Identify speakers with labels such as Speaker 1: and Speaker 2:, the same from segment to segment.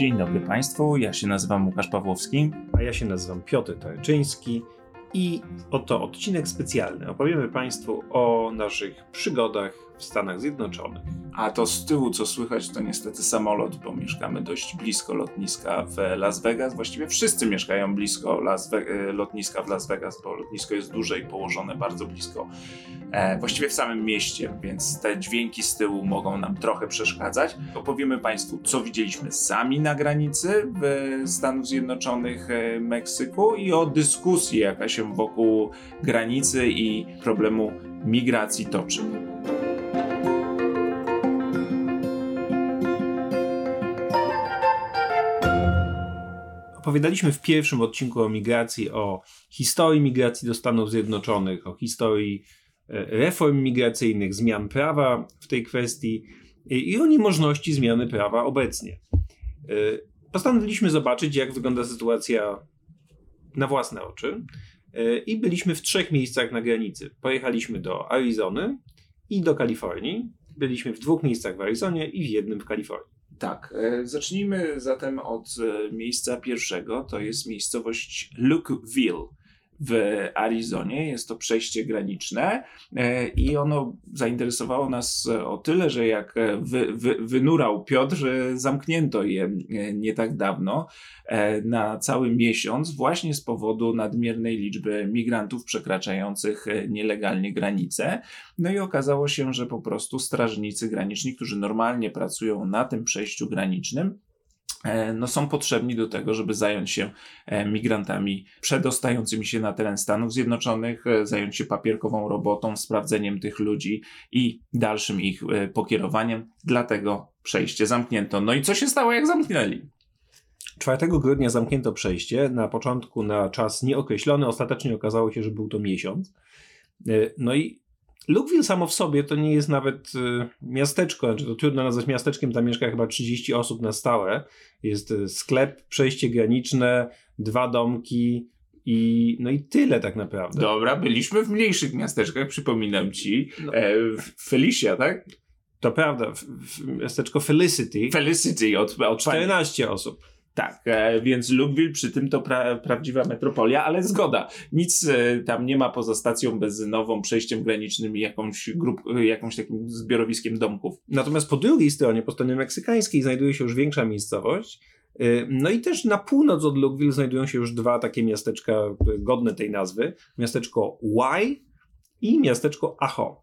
Speaker 1: Dzień dobry Państwu, ja się nazywam Łukasz Pawłowski.
Speaker 2: A ja się nazywam Piotr Tarczyński i oto odcinek specjalny. Opowiemy Państwu o naszych przygodach w Stanach Zjednoczonych.
Speaker 1: A to z tyłu, co słychać, to niestety samolot, bo mieszkamy dość blisko lotniska w Las Vegas. Właściwie wszyscy mieszkają blisko Las e, lotniska w Las Vegas, bo lotnisko jest duże i położone bardzo blisko, e, właściwie w samym mieście, więc te dźwięki z tyłu mogą nam trochę przeszkadzać. Opowiemy Państwu, co widzieliśmy sami na granicy w Stanów Zjednoczonych, e, Meksyku i o dyskusji, jaka się wokół granicy i problemu migracji toczy.
Speaker 2: Opowiadaliśmy w pierwszym odcinku o migracji, o historii migracji do Stanów Zjednoczonych, o historii e, reform migracyjnych, zmian prawa w tej kwestii i o niemożności zmiany prawa obecnie. E, postanowiliśmy zobaczyć, jak wygląda sytuacja na własne oczy e, i byliśmy w trzech miejscach na granicy. Pojechaliśmy do Arizony i do Kalifornii. Byliśmy w dwóch miejscach w Arizonie i w jednym w Kalifornii.
Speaker 1: Tak, e, zacznijmy zatem od e, miejsca pierwszego. To jest miejscowość Lukeville w Arizonie. Jest to przejście graniczne e, i ono zainteresowało nas o tyle, że jak wy, wy, wynurał Piotr, że zamknięto je nie tak dawno na cały miesiąc właśnie z powodu nadmiernej liczby migrantów przekraczających nielegalnie granice. No i okazało się, że po prostu strażnicy graniczni, którzy normalnie pracują na tym przejściu granicznym, E, no, są potrzebni do tego, żeby zająć się e, migrantami przedostającymi się na teren Stanów Zjednoczonych, e, zająć się papierkową robotą, sprawdzeniem tych ludzi i dalszym ich pokierowaniem. Dlatego przejście zamknięto. No i co się stało, jak zamknęli?
Speaker 2: 4 grudnia zamknięto przejście, na początku na czas nieokreślony, ostatecznie okazało się, że był to miesiąc. No i Lukeville samo w sobie to nie jest nawet y, miasteczko, znaczy to trudno nazwać miasteczkiem, tam mieszka chyba 30 osób na stałe. Jest y, sklep, przejście graniczne, dwa domki i no i tyle tak naprawdę.
Speaker 1: Dobra, byliśmy w mniejszych miasteczkach, przypominam ci. No. E, Felicia, tak?
Speaker 2: To prawda, w, w miasteczko Felicity.
Speaker 1: Felicity od, od
Speaker 2: 14 osób.
Speaker 1: Tak, e, więc Lubwil przy tym to pra prawdziwa metropolia, ale zgoda. Nic e, tam nie ma poza stacją benzynową, przejściem granicznym i jakąś, grup, e, jakąś takim zbiorowiskiem domków.
Speaker 2: Natomiast po drugiej stronie, po stronie meksykańskiej, znajduje się już większa miejscowość. No i też na północ od Lubwil znajdują się już dwa takie miasteczka godne tej nazwy. Miasteczko Y i miasteczko Ajo.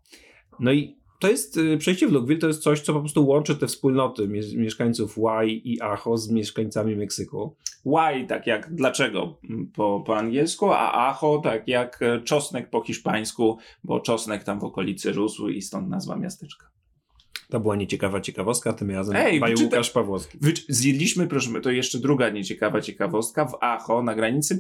Speaker 2: No i to jest, y, przejście w Lukeville to jest coś, co po prostu łączy te wspólnoty mieszkańców Y i Ajo z mieszkańcami Meksyku.
Speaker 1: Y tak jak dlaczego po, po angielsku, a Ajo tak jak czosnek po hiszpańsku, bo czosnek tam w okolicy rósł i stąd nazwa miasteczka.
Speaker 2: To była nieciekawa ciekawostka, tym razem Ej, wyczyta... Łukasz Pawłowski.
Speaker 1: Wy... Zjedliśmy, proszę, to jeszcze druga nieciekawa ciekawostka, w Acho, na granicy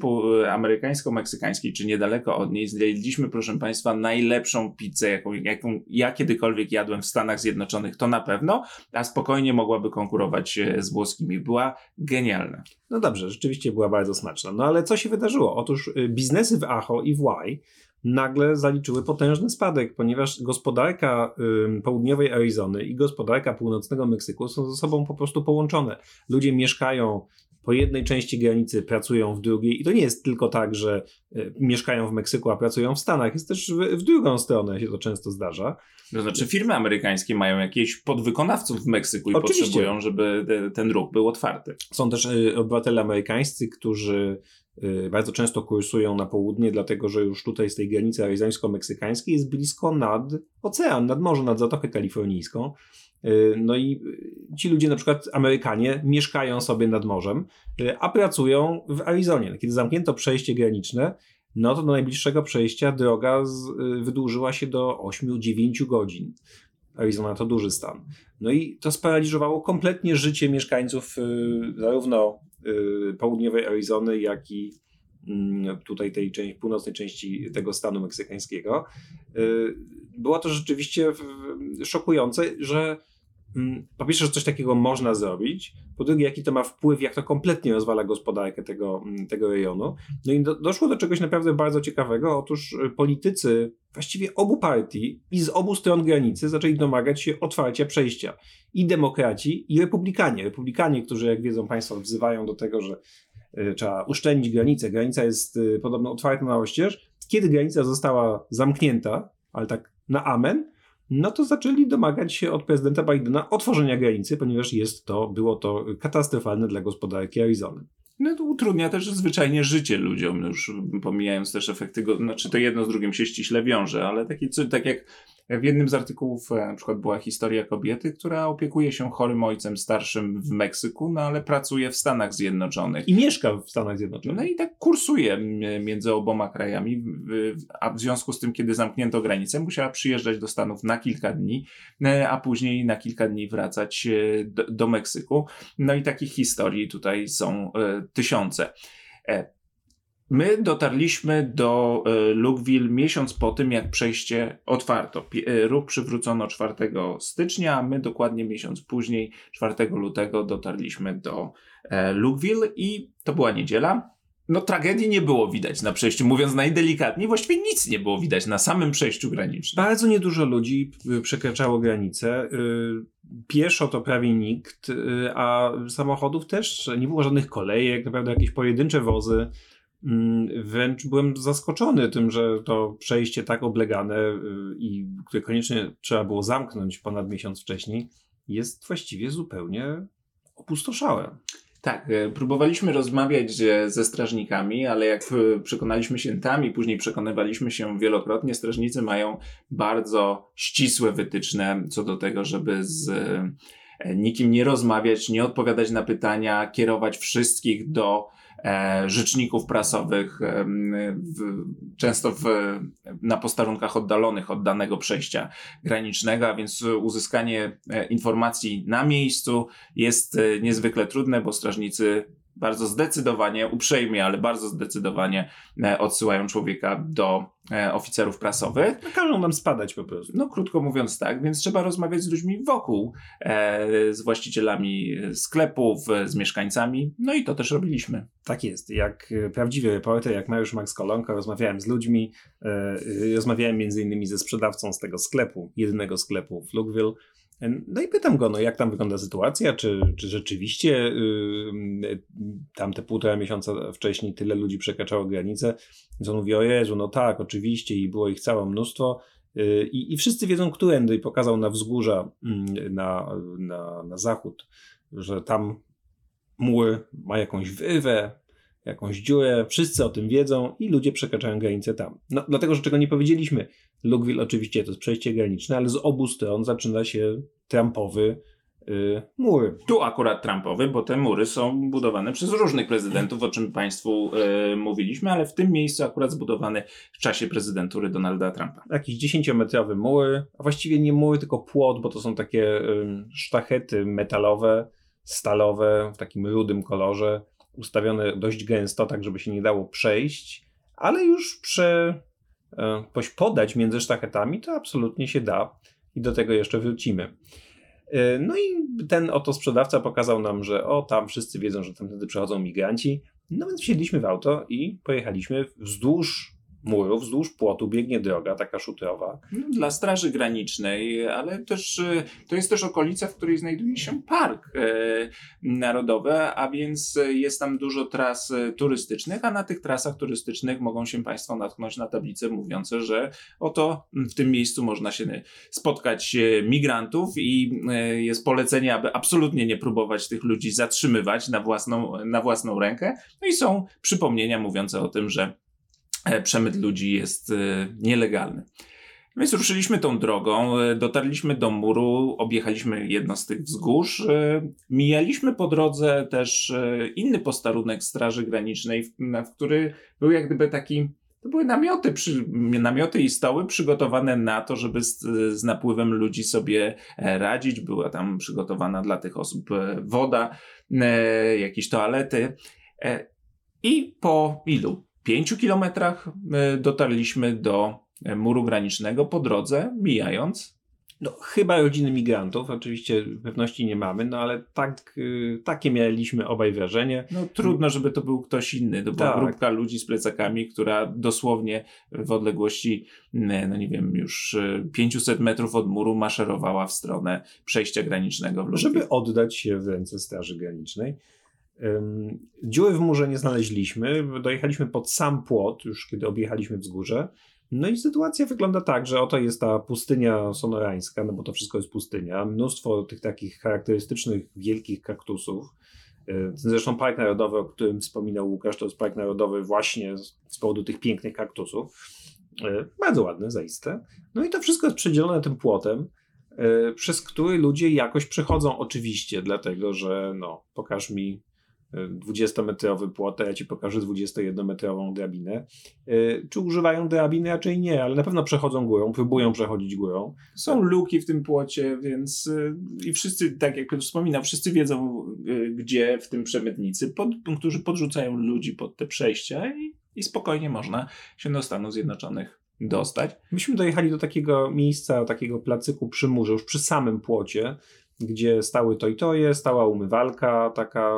Speaker 1: amerykańsko-meksykańskiej, czy niedaleko od niej, zjedliśmy, proszę Państwa, najlepszą pizzę, jaką, jaką ja kiedykolwiek jadłem w Stanach Zjednoczonych, to na pewno, a spokojnie mogłaby konkurować e, z włoskimi. Była genialna.
Speaker 2: No dobrze, rzeczywiście była bardzo smaczna. No ale co się wydarzyło? Otóż e, biznesy w Acho i w Y nagle zaliczyły potężny spadek, ponieważ gospodarka y, południowej Arizony i gospodarka północnego Meksyku są ze sobą po prostu połączone. Ludzie mieszkają po jednej części granicy, pracują w drugiej i to nie jest tylko tak, że y, mieszkają w Meksyku, a pracują w Stanach. Jest też w, w drugą stronę się to często zdarza.
Speaker 1: To znaczy firmy amerykańskie mają jakieś podwykonawców w Meksyku i Oczywiście. potrzebują, żeby te, ten ruch był otwarty.
Speaker 2: Są też y, obywatele amerykańscy, którzy bardzo często kursują na południe, dlatego że już tutaj z tej granicy arizońsko-meksykańskiej jest blisko nad ocean, nad morze, nad Zatokę Kalifornijską. Y, no i ci ludzie, na przykład Amerykanie, mieszkają sobie nad morzem, y, a pracują w Arizonie. Kiedy zamknięto przejście graniczne, no to do najbliższego przejścia droga z, wydłużyła się do 8-9 godzin. Arizona to duży stan. No i to sparaliżowało kompletnie życie mieszkańców zarówno Y, południowej Arizony, jak i mm, tutaj tej części, północnej części tego stanu meksykańskiego. Y, było to rzeczywiście szokujące, że po pierwsze, że coś takiego można zrobić, po drugie, jaki to ma wpływ, jak to kompletnie rozwala gospodarkę tego, mm, tego rejonu. No i do, doszło do czegoś naprawdę bardzo ciekawego. Otóż y, politycy właściwie obu partii i z obu stron granicy zaczęli domagać się otwarcia przejścia. I demokraci, i republikanie. Republikanie, którzy, jak wiedzą Państwo, wzywają do tego, że y, trzeba uszczelnić granicę. Granica jest y, podobno otwarta na oścież. Kiedy granica została zamknięta, ale tak na amen, no to zaczęli domagać się od prezydenta Bidena otworzenia granicy, ponieważ jest to, było to katastrofalne dla gospodarki Arizony.
Speaker 1: No to utrudnia też zwyczajnie życie ludziom, już pomijając też efekty, go, znaczy to jedno z drugim się ściśle wiąże, ale taki, tak jak w jednym z artykułów e, na przykład była historia kobiety, która opiekuje się chorym ojcem starszym w Meksyku, no ale pracuje w Stanach Zjednoczonych.
Speaker 2: I mieszka w Stanach Zjednoczonych.
Speaker 1: No i tak kursuje między oboma krajami, a w związku z tym, kiedy zamknięto granicę, musiała przyjeżdżać do Stanów na kilka dni, e, a później na kilka dni wracać e, do, do Meksyku. No i takich historii tutaj są tysiące. My dotarliśmy do e, Lukeville miesiąc po tym, jak przejście otwarto. E, ruch przywrócono 4 stycznia, a my dokładnie miesiąc później, 4 lutego, dotarliśmy do e, Lukeville i to była niedziela. No, tragedii nie było widać na przejściu, mówiąc najdelikatniej, właściwie nic nie było widać na samym przejściu granicznym.
Speaker 2: Bardzo niedużo ludzi przekraczało granicę. Pieszo to prawie nikt, a samochodów też nie było żadnych kolejek, naprawdę jakieś pojedyncze wozy. Mm, wręcz byłem zaskoczony tym, że to przejście tak oblegane y, i które koniecznie trzeba było zamknąć ponad miesiąc wcześniej, jest właściwie zupełnie opustoszałe.
Speaker 1: Tak, e, próbowaliśmy rozmawiać e, ze strażnikami, ale jak e, przekonaliśmy się tam i później przekonywaliśmy się wielokrotnie, strażnicy mają bardzo ścisłe wytyczne co do tego, żeby z nikim nie rozmawiać, nie odpowiadać na pytania, kierować wszystkich do E, rzeczników prasowych, w, często w, na posterunkach oddalonych od danego przejścia granicznego, a więc uzyskanie e, informacji na miejscu jest e, niezwykle trudne, bo strażnicy bardzo zdecydowanie, uprzejmie, ale bardzo zdecydowanie e, odsyłają człowieka do e, oficerów prasowych.
Speaker 2: No, każą nam spadać po prostu.
Speaker 1: No krótko mówiąc tak, więc trzeba rozmawiać z ludźmi wokół, e, z właścicielami sklepów, z mieszkańcami, no i to też robiliśmy.
Speaker 2: Tak jest, jak prawdziwy reporter, jak Mariusz Max Kolonka, rozmawiałem z ludźmi, rozmawiałem między innymi ze sprzedawcą z tego sklepu, jedynego sklepu w Lukeville, no i pytam go, no jak tam wygląda sytuacja, czy, czy rzeczywiście yy, tam te półtora miesiąca wcześniej tyle ludzi przekraczało granicę. Więc on mówi, o Jezu, no tak, oczywiście i było ich całe mnóstwo. Yy, i, wszyscy wiedzą, którędy i pokazał na wzgórza yy, na, na, na zachód, że tam mur ma jakąś wyrwę, jakąś dziurę, wszyscy o tym wiedzą i ludzie przekraczają granicę tam. No, dlatego, że czego nie powiedzieliśmy, Lukeville oczywiście to jest przejście graniczne, ale z obu stron zaczyna się Trumpowy yy, mur.
Speaker 1: Tu akurat Trumpowy, bo te mury są budowane przez różnych prezydentów, o czym Państwu yy, mówiliśmy, ale w tym miejscu akurat zbudowany w czasie prezydentury Donalda Trumpa.
Speaker 2: Jakiś dziesięciometrowy mur, a właściwie nie mur, tylko płot, bo to są takie yy, sztachety metalowe, stalowe, w takim rudym kolorze, ustawione dość gęsto, tak żeby się nie dało przejść, ale już prze coś podać między sztachetami, to absolutnie się da i do tego jeszcze wrócimy. E, no i ten oto sprzedawca pokazał nam, że o, tam wszyscy wiedzą, że tamtędy przechodzą migranci. No więc wsiedliśmy w auto i pojechaliśmy wzdłuż murów, wzdłuż płotu biegnie droga, taka szutrowa.
Speaker 1: No, dla Straży Granicznej, ale też e, to jest też okolica, w której znajduje się park e, narodowy, a więc jest tam dużo tras e, turystycznych, a na tych trasach turystycznych mogą się Państwo natknąć na tablice mówiące, że oto w tym miejscu można się spotkać migrantów i jest polecenie, aby absolutnie nie próbować tych ludzi zatrzymywać na własną, na własną rękę. No i są przypomnienia mówiące o tym, że E, przemyt ludzi jest e, nielegalny. Więc ruszyliśmy tą drogą, e, dotarliśmy do muru, objechaliśmy jedno z tych wzgórz. Mijaliśmy po drodze też inny posterunek Straży Granicznej, w który był jak gdyby taki. To były namioty, przy, namioty i stoły przygotowane na to, żeby z, z napływem ludzi sobie radzić. Była tam przygotowana dla tych osób woda, jakieś toalety. I po ilu? Pięciu kilometrach e, dotarliśmy do e, muru granicznego po drodze, mijając
Speaker 2: No, chyba rodziny migrantów, oczywiście pewności nie mamy, no ale tak, y, takie mieliśmy obaj wrażenie.
Speaker 1: No trudno, żeby to był ktoś inny. To była
Speaker 2: Tak.
Speaker 1: grupka ludzi z plecakami, która dosłownie w odległości, no nie wiem, już e, 500 metrów od muru maszerowała w stronę przejścia granicznego w Lublinie.
Speaker 2: żeby oddać się w ręce Straży Granicznej. Dziury w murze nie znaleźliśmy, dojechaliśmy pod sam płot, już kiedy objechaliśmy wzgórze. No i sytuacja wygląda tak, że oto jest ta pustynia sonorańska, no bo to wszystko jest pustynia, mnóstwo tych takich charakterystycznych wielkich kaktusów. Zresztą Park Narodowy, o którym wspominał Łukasz, to jest Park Narodowy właśnie z powodu tych pięknych kaktusów. Bardzo ładne, zaiste. No i to wszystko jest przedzielone tym płotem, yy, przez który ludzie jakoś przechodzą oczywiście, dlatego że no, pokaż mi 20-metrowy płot, a ja ci pokażę 21-metrową drabinę. Yy, Czy używają drabiny? Raczej nie, ale na pewno przechodzą górą, próbują przechodzić górą.
Speaker 1: Są luki w tym płocie, więc y, i wszyscy, tak jak Piotr wspominał, wszyscy wiedzą, y, gdzie w tym przemytnicy, pod, którzy podrzucają ludzi pod te przejścia i, i spokojnie można się do Stanów Zjednoczonych dostać.
Speaker 2: Myśmy dojechali do takiego miejsca, takiego placyku przy murze, już przy samym płocie, gdzie stały tojtoje, stała umywalka, taka...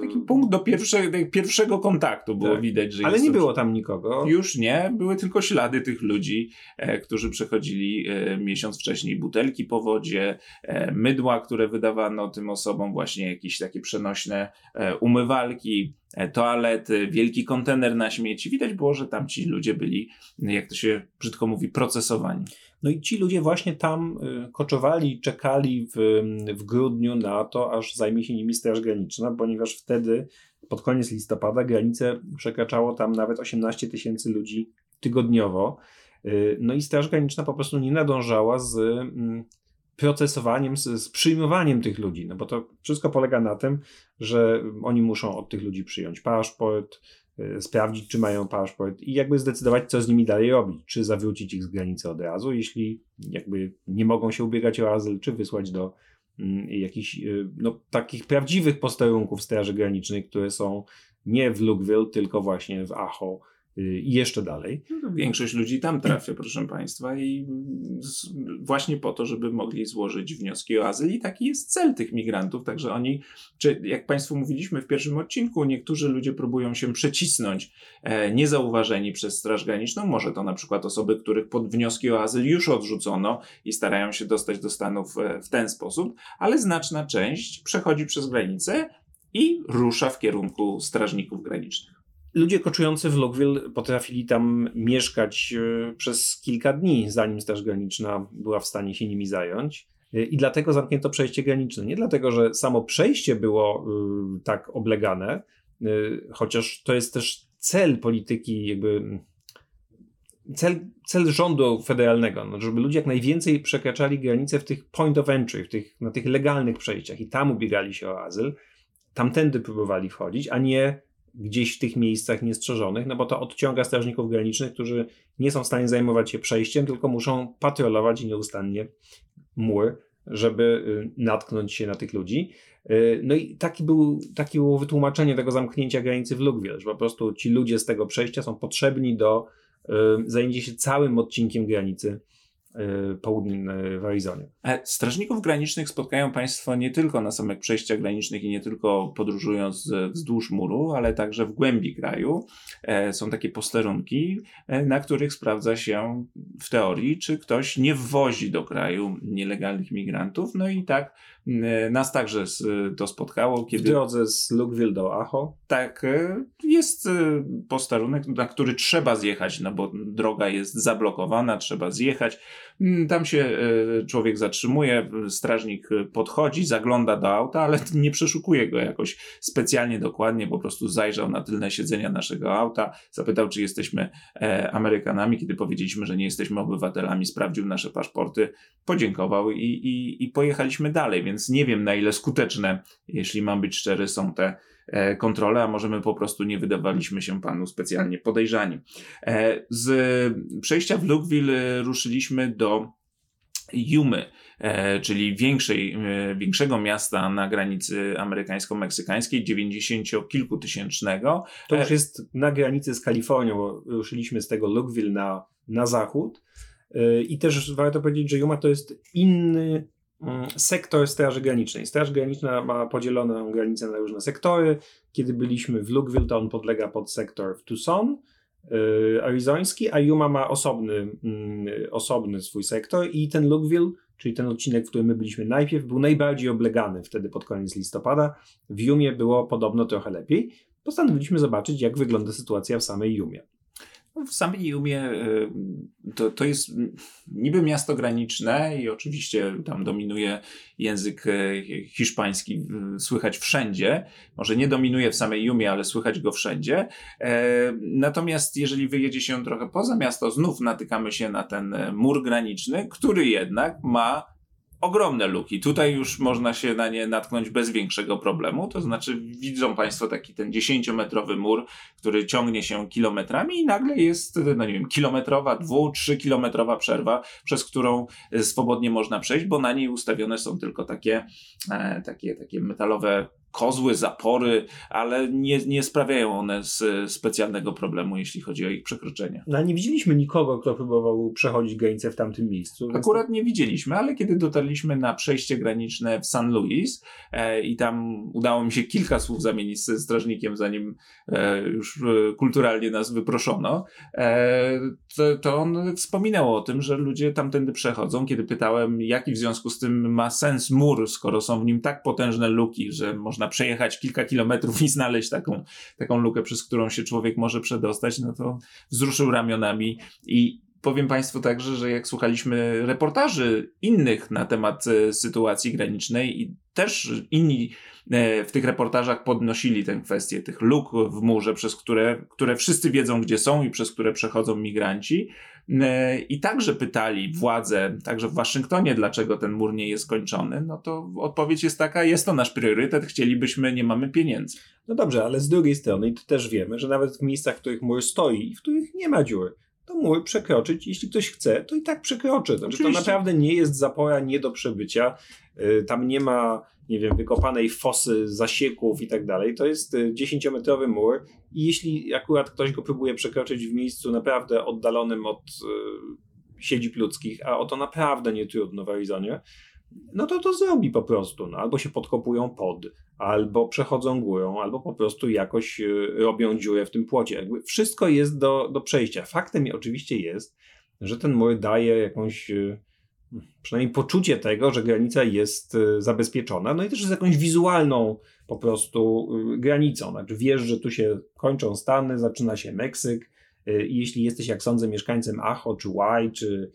Speaker 2: yy,
Speaker 1: Taki punkt do pierwsze, pierwszego kontaktu było
Speaker 2: Tak.
Speaker 1: widać, że
Speaker 2: Ale nie
Speaker 1: to
Speaker 2: było tam nikogo.
Speaker 1: Już nie, były tylko ślady tych ludzi, e, którzy przechodzili e, miesiąc wcześniej butelki po wodzie, e, mydła, które wydawano tym osobom, właśnie jakieś takie przenośne e, umywalki, e, toalety, wielki kontener na śmieci. Widać było, że tam ci ludzie byli, jak to się brzydko mówi, procesowani.
Speaker 2: No i ci ludzie właśnie tam y, koczowali, czekali w, w grudniu na to, aż zajmie się nimi Straż Graniczna, ponieważ wtedy, pod koniec listopada, granicę przekraczało tam nawet 18 tysięcy ludzi tygodniowo. Y, No i Straż Graniczna po prostu nie nadążała z mm, procesowaniem, z, z przyjmowaniem tych ludzi, no bo to wszystko polega na tym, że oni muszą od tych ludzi przyjąć paszport, sprawdzić, czy mają paszport i jakby zdecydować, co z nimi dalej robić. Czy zawrócić ich z granicy od razu, jeśli jakby nie mogą się ubiegać o azyl, czy wysłać do mm, jakichś y, no, takich prawdziwych posterunków Straży Granicznej, które są nie w Lukeville, tylko właśnie w Acho y, i jeszcze dalej.
Speaker 1: No Większość ludzi tam trafia, proszę Państwa, i z, właśnie po to, żeby mogli złożyć wnioski o azyl. I taki jest cel tych migrantów. Także oni, czy jak Państwu mówiliśmy w pierwszym odcinku, niektórzy ludzie próbują się przecisnąć e, niezauważeni przez Straż Graniczną. Może to na przykład osoby, których pod wnioski o azyl już odrzucono i starają się dostać do Stanów e, w ten sposób, ale znaczna część przechodzi przez granicę i rusza w kierunku strażników granicznych.
Speaker 2: Ludzie koczujący w Lukeville potrafili tam mieszkać y, przez kilka dni, zanim Straż Graniczna była w stanie się nimi zająć. Y, I dlatego zamknięto przejście graniczne. Nie dlatego, że samo przejście było y, tak oblegane, chociaż to jest też cel polityki, jakby cel, cel rządu federalnego, no, żeby ludzie jak najwięcej przekraczali granice w tych point of entry, w tych, na tych legalnych przejściach i tam ubiegali się o azyl, tamtędy próbowali wchodzić, a nie gdzieś w tych miejscach niestrzeżonych, no bo to odciąga strażników granicznych, którzy nie są w stanie zajmować się przejściem, tylko muszą patrolować nieustannie mur, żeby y, natknąć się na tych ludzi. Y, No i taki był, takie było wytłumaczenie tego zamknięcia granicy w Lukeville, że po prostu ci ludzie z tego przejścia są potrzebni do y, zajęcia się całym odcinkiem granicy y, południowej w Arizonie.
Speaker 1: E, Strażników granicznych spotkają Państwo nie tylko na samych przejściach granicznych i nie tylko podróżując wzdłuż muru, ale także w głębi kraju. E, Są takie posterunki, e, na których sprawdza się w teorii, czy ktoś nie wwozi do kraju nielegalnych migrantów. No i tak nas także to spotkało,
Speaker 2: W
Speaker 1: kiedy
Speaker 2: drodze z Lukeville do Acho
Speaker 1: tak, e, jest e, posterunek, na który trzeba zjechać, no bo droga jest zablokowana, trzeba zjechać. Mm, Tam się e, człowiek zatrzymuje, strażnik e, podchodzi, zagląda do auta, ale nie przeszukuje go jakoś specjalnie dokładnie, po prostu zajrzał na tylne siedzenia naszego auta, zapytał, czy jesteśmy e, Amerykanami, kiedy powiedzieliśmy, że nie jesteśmy obywatelami, sprawdził nasze paszporty, podziękował i, i, i pojechaliśmy dalej, więc nie wiem na ile skuteczne, jeśli mam być szczery, są te e, kontrole, a może my po prostu nie wydawaliśmy się panu specjalnie podejrzani. E, Z przejścia w Lukeville e, ruszyliśmy do Jumy, czyli większej, większego miasta na granicy amerykańsko-meksykańskiej, 90-kilkutysięcznego.
Speaker 2: To już jest na granicy z Kalifornią, bo ruszyliśmy z tego Lukeville na, na zachód. I też warto powiedzieć, że Yuma to jest inny sektor Straży Granicznej. Straż Graniczna ma podzieloną granicę na różne sektory. Kiedy byliśmy w Lukeville, to on podlega pod sektor w Tucson y, arizoński, a Yuma ma osobny, mm, osobny swój sektor i ten Lukeville, czyli ten odcinek, w którym my byliśmy najpierw, był najbardziej oblegany wtedy pod koniec listopada. W Yumie było podobno trochę lepiej. Postanowiliśmy zobaczyć, jak wygląda sytuacja w samej Yumie.
Speaker 1: W samej Jumie y, to, to jest niby miasto graniczne i oczywiście tam dominuje język y, hiszpański, słychać wszędzie. Może nie dominuje w samej Jumie, ale słychać go wszędzie. E, natomiast jeżeli wyjedzie się trochę poza miasto, znów natykamy się na ten mur graniczny, który jednak ma ogromne luki. Tutaj już można się na nie natknąć bez większego problemu. To znaczy, widzą Państwo taki ten 10-metrowy mur, który ciągnie się kilometrami i nagle jest, no nie wiem, kilometrowa, dwu, trzy kilometrowa przerwa, przez którą swobodnie można przejść, bo na niej ustawione są tylko takie, e, takie, takie metalowe kozły, zapory, ale nie, nie sprawiają one specjalnego problemu, jeśli chodzi o ich przekroczenie.
Speaker 2: No, nie widzieliśmy nikogo, kto próbował przechodzić granicę w tamtym miejscu.
Speaker 1: Akurat nie widzieliśmy, ale kiedy dotarliśmy na przejście graniczne w San Luis e, i tam udało mi się kilka słów zamienić ze strażnikiem, zanim e, już e, kulturalnie nas wyproszono, e, to, to on wspominał o tym, że ludzie tamtędy przechodzą. Kiedy pytałem, jaki w związku z tym ma sens mur, skoro są w nim tak potężne luki, że można można przejechać kilka kilometrów i znaleźć taką, taką lukę, przez którą się człowiek może przedostać, no to wzruszył ramionami i powiem Państwu także, że jak słuchaliśmy reportaży innych na temat e, sytuacji granicznej i też inni e, w tych reportażach podnosili tę kwestię tych luk w murze, przez które, które wszyscy wiedzą, gdzie są i przez które przechodzą migranci. E, I także pytali władze, także w Waszyngtonie, dlaczego ten mur nie jest kończony. No to odpowiedź jest taka: jest to nasz priorytet, chcielibyśmy, nie mamy pieniędzy.
Speaker 2: No dobrze, ale z drugiej strony, i to też wiemy, że nawet w miejscach, w których mur stoi i w których nie ma dziur, to mur przekroczyć, jeśli ktoś chce, to i tak przekroczy. Znaczy, to naprawdę nie jest zapora nie do przebycia. Y, tam nie ma, nie wiem, wykopanej fosy, zasieków i tak dalej. To jest 10-metrowy y, mur i jeśli akurat ktoś go próbuje przekroczyć w miejscu naprawdę oddalonym od y, siedzib ludzkich, a o to naprawdę nie trudno w Arizonie, no to to zrobi po prostu. No, albo się podkopują pod, albo przechodzą górą, albo po prostu jakoś y, robią dziurę w tym płocie. Jakby wszystko jest do, do przejścia. Faktem oczywiście jest, że ten mur daje jakąś przynajmniej poczucie tego, że granica jest y, zabezpieczona, no i też jest jakąś wizualną po prostu granicą. Znaczy wiesz, że tu się kończą Stany, zaczyna się Meksyk i jeśli jesteś, jak sądzę, mieszkańcem Acho, czy Y, czy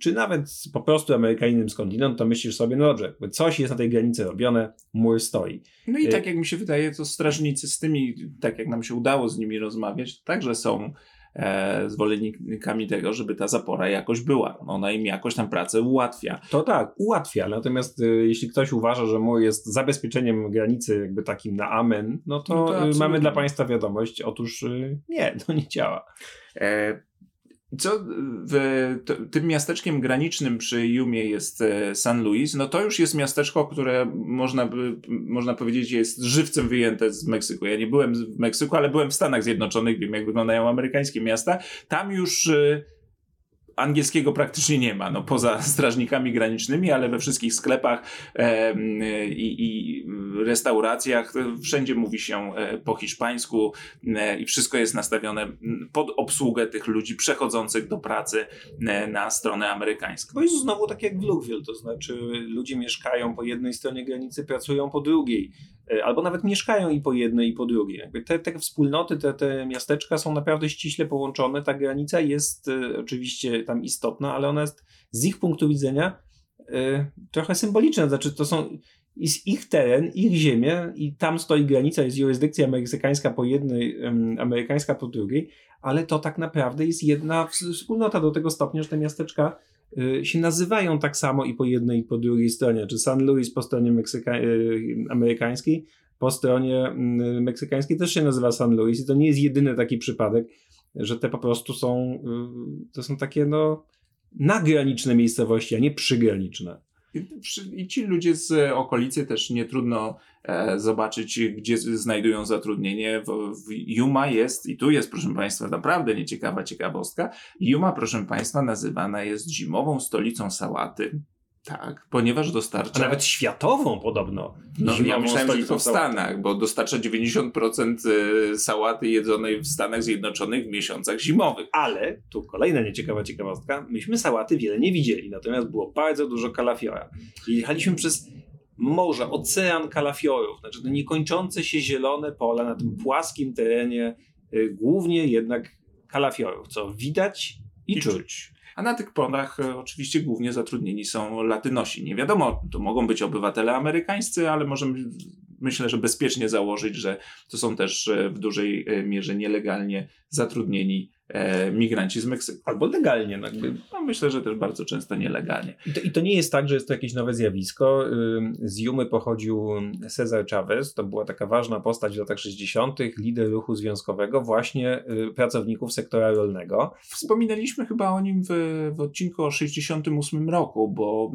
Speaker 2: czy nawet po prostu Amerykaninem skądinąd, to myślisz sobie, no dobrze, coś jest na tej granicy robione, mur stoi.
Speaker 1: No i tak jak mi się wydaje, to strażnicy z tymi, tak jak nam się udało z nimi rozmawiać, także są e, zwolennikami tego, żeby ta zapora jakoś była. Ona im jakoś tam pracę ułatwia.
Speaker 2: To tak, ułatwia. Natomiast e, jeśli ktoś uważa, że mur jest zabezpieczeniem granicy jakby takim na amen, no to, no to mamy dla Państwa wiadomość. Otóż e, nie, to nie działa. E,
Speaker 1: co w tym miasteczkiem granicznym przy Jumie jest e, San Luis, no to już jest miasteczko, które można, by, można powiedzieć jest żywcem wyjęte z Meksyku. Ja nie byłem w Meksyku, ale byłem w Stanach Zjednoczonych, wiem jak wyglądają amerykańskie miasta. Tam już e, angielskiego praktycznie nie ma, no poza strażnikami granicznymi, ale we wszystkich sklepach e, i, restauracjach wszędzie mówi się e, po hiszpańsku e, i wszystko jest nastawione pod obsługę tych ludzi przechodzących do pracy e, na stronę amerykańską.
Speaker 2: To jest znowu tak jak w Lukeville, to znaczy ludzie mieszkają po jednej stronie granicy, pracują po drugiej. E, albo nawet mieszkają i po jednej, i po drugiej. Jakby te, te wspólnoty, te, te miasteczka są naprawdę ściśle połączone. Ta granica jest y, oczywiście tam istotna, ale ona jest z ich punktu widzenia y, trochę symboliczna. Znaczy, to są ich teren, ich ziemia i tam stoi granica, jest jurysdykcja meksykańska po jednej, amerykańska po drugiej, ale to tak naprawdę jest jedna wspólnota do tego stopnia, że te miasteczka się nazywają tak samo i po jednej i po drugiej stronie. Czy San Luis po stronie Meksyka- y, amerykańskiej, po stronie mm, meksykańskiej też się nazywa San Luis i to nie jest jedyny taki przypadek, że te po prostu są, y, to są takie no nagraniczne miejscowości, a nie przygraniczne.
Speaker 1: I ci ludzie z okolicy też nie trudno e, zobaczyć, gdzie znajdują zatrudnienie. W, Yuma jest, i tu jest, proszę Państwa, naprawdę nieciekawa ciekawostka. Yuma, proszę Państwa, nazywana jest zimową stolicą sałaty. Tak, ponieważ dostarcza.
Speaker 2: A nawet światową podobno.
Speaker 1: No, ja myślałem, że to w Stanach, bo dostarcza 90% y, sałaty jedzonej w Stanach Zjednoczonych w miesiącach zimowych.
Speaker 2: Ale, tu kolejna nieciekawa ciekawostka, myśmy sałaty wiele nie widzieli, natomiast było bardzo dużo kalafiora. Jechaliśmy przez morze, ocean kalafiorów, znaczy to niekończące się zielone pola na tym płaskim terenie, y, głównie jednak kalafiorów, co widać i, I czuć.
Speaker 1: A na tych polach e, oczywiście głównie zatrudnieni są Latynosi. Nie wiadomo, to mogą być obywatele amerykańscy, ale możemy myślę, że bezpiecznie założyć, że to są też e, w dużej e, mierze nielegalnie zatrudnieni e, migranci z Meksyku.
Speaker 2: Albo legalnie. No,
Speaker 1: no, myślę, że też bardzo często nielegalnie.
Speaker 2: I to, I to, nie jest tak, że jest to jakieś nowe zjawisko. Z Jumy pochodził Cesar Chavez, to była taka ważna postać w latach 60., lider ruchu związkowego, właśnie y, pracowników sektora rolnego.
Speaker 1: Wspominaliśmy chyba o nim w, w odcinku o 68 roku, bo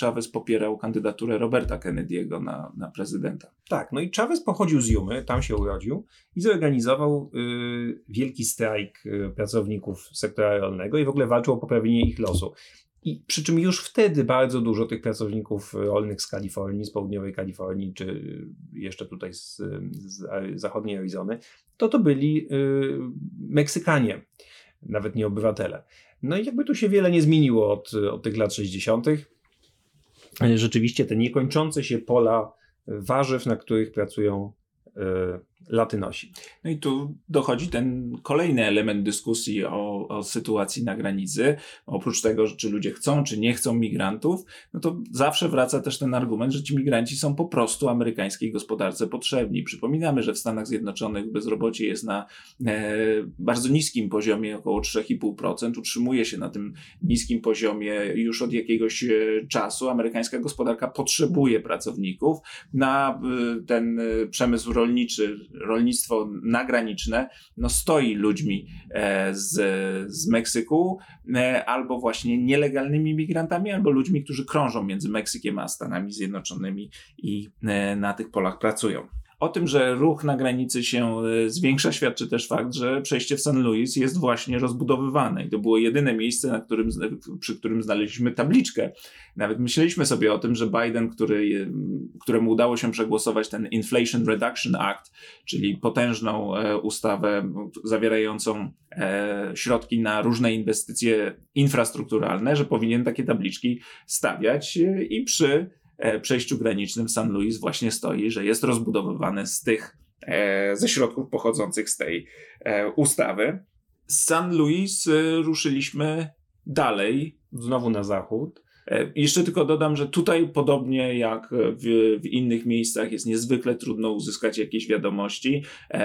Speaker 1: Chavez popierał kandydaturę Roberta Kennedy'ego na, na prezydenta.
Speaker 2: Tak, no i Chavez pochodził z Jumy, tam się urodził i zorganizował y, wielki strajk y, pracowników sektora rolnego i w ogóle walczył o poprawienie ich losu. I przy czym już wtedy bardzo dużo tych pracowników rolnych z Kalifornii, z południowej Kalifornii, czy jeszcze tutaj z, z zachodniej Arizony, to to byli y, Meksykanie, nawet nie obywatele. No i jakby tu się wiele nie zmieniło od, od tych lat 60. Rzeczywiście te niekończące się pola warzyw, na których pracują e, Latynosi.
Speaker 1: No i tu dochodzi ten kolejny element dyskusji o, o, sytuacji na granicy. Oprócz tego, czy ludzie chcą, czy nie chcą migrantów, no to zawsze wraca też ten argument, że ci migranci są po prostu amerykańskiej gospodarce potrzebni. Przypominamy, że w Stanach Zjednoczonych bezrobocie jest na e, bardzo niskim poziomie, około 3,5%. Utrzymuje się na tym niskim poziomie już od jakiegoś e, czasu. Amerykańska gospodarka potrzebuje pracowników na e, ten e, przemysł rolniczy rolnictwo nagraniczne no stoi ludźmi e, z, z Meksyku, e, albo właśnie nielegalnymi migrantami, albo ludźmi, którzy krążą między Meksykiem a Stanami Zjednoczonymi i e, na tych polach pracują. O tym, że ruch na granicy się e, zwiększa, świadczy też fakt, że przejście w San Luis jest właśnie rozbudowywane. I to było jedyne miejsce, na którym, przy którym znaleźliśmy tabliczkę. Nawet myśleliśmy sobie o tym, że Biden, który, któremu udało się przegłosować ten Inflation Reduction Act, czyli potężną e, ustawę zawierającą e, środki na różne inwestycje infrastrukturalne, że powinien takie tabliczki stawiać i przy E, przejściu granicznym San Luis właśnie stoi, że jest rozbudowywane z tych, e, ze środków pochodzących z tej e, ustawy. Z San Luis ruszyliśmy dalej.
Speaker 2: Znowu na zachód.
Speaker 1: Jeszcze tylko dodam, że tutaj, podobnie jak w, w, innych miejscach, jest niezwykle trudno uzyskać jakieś wiadomości.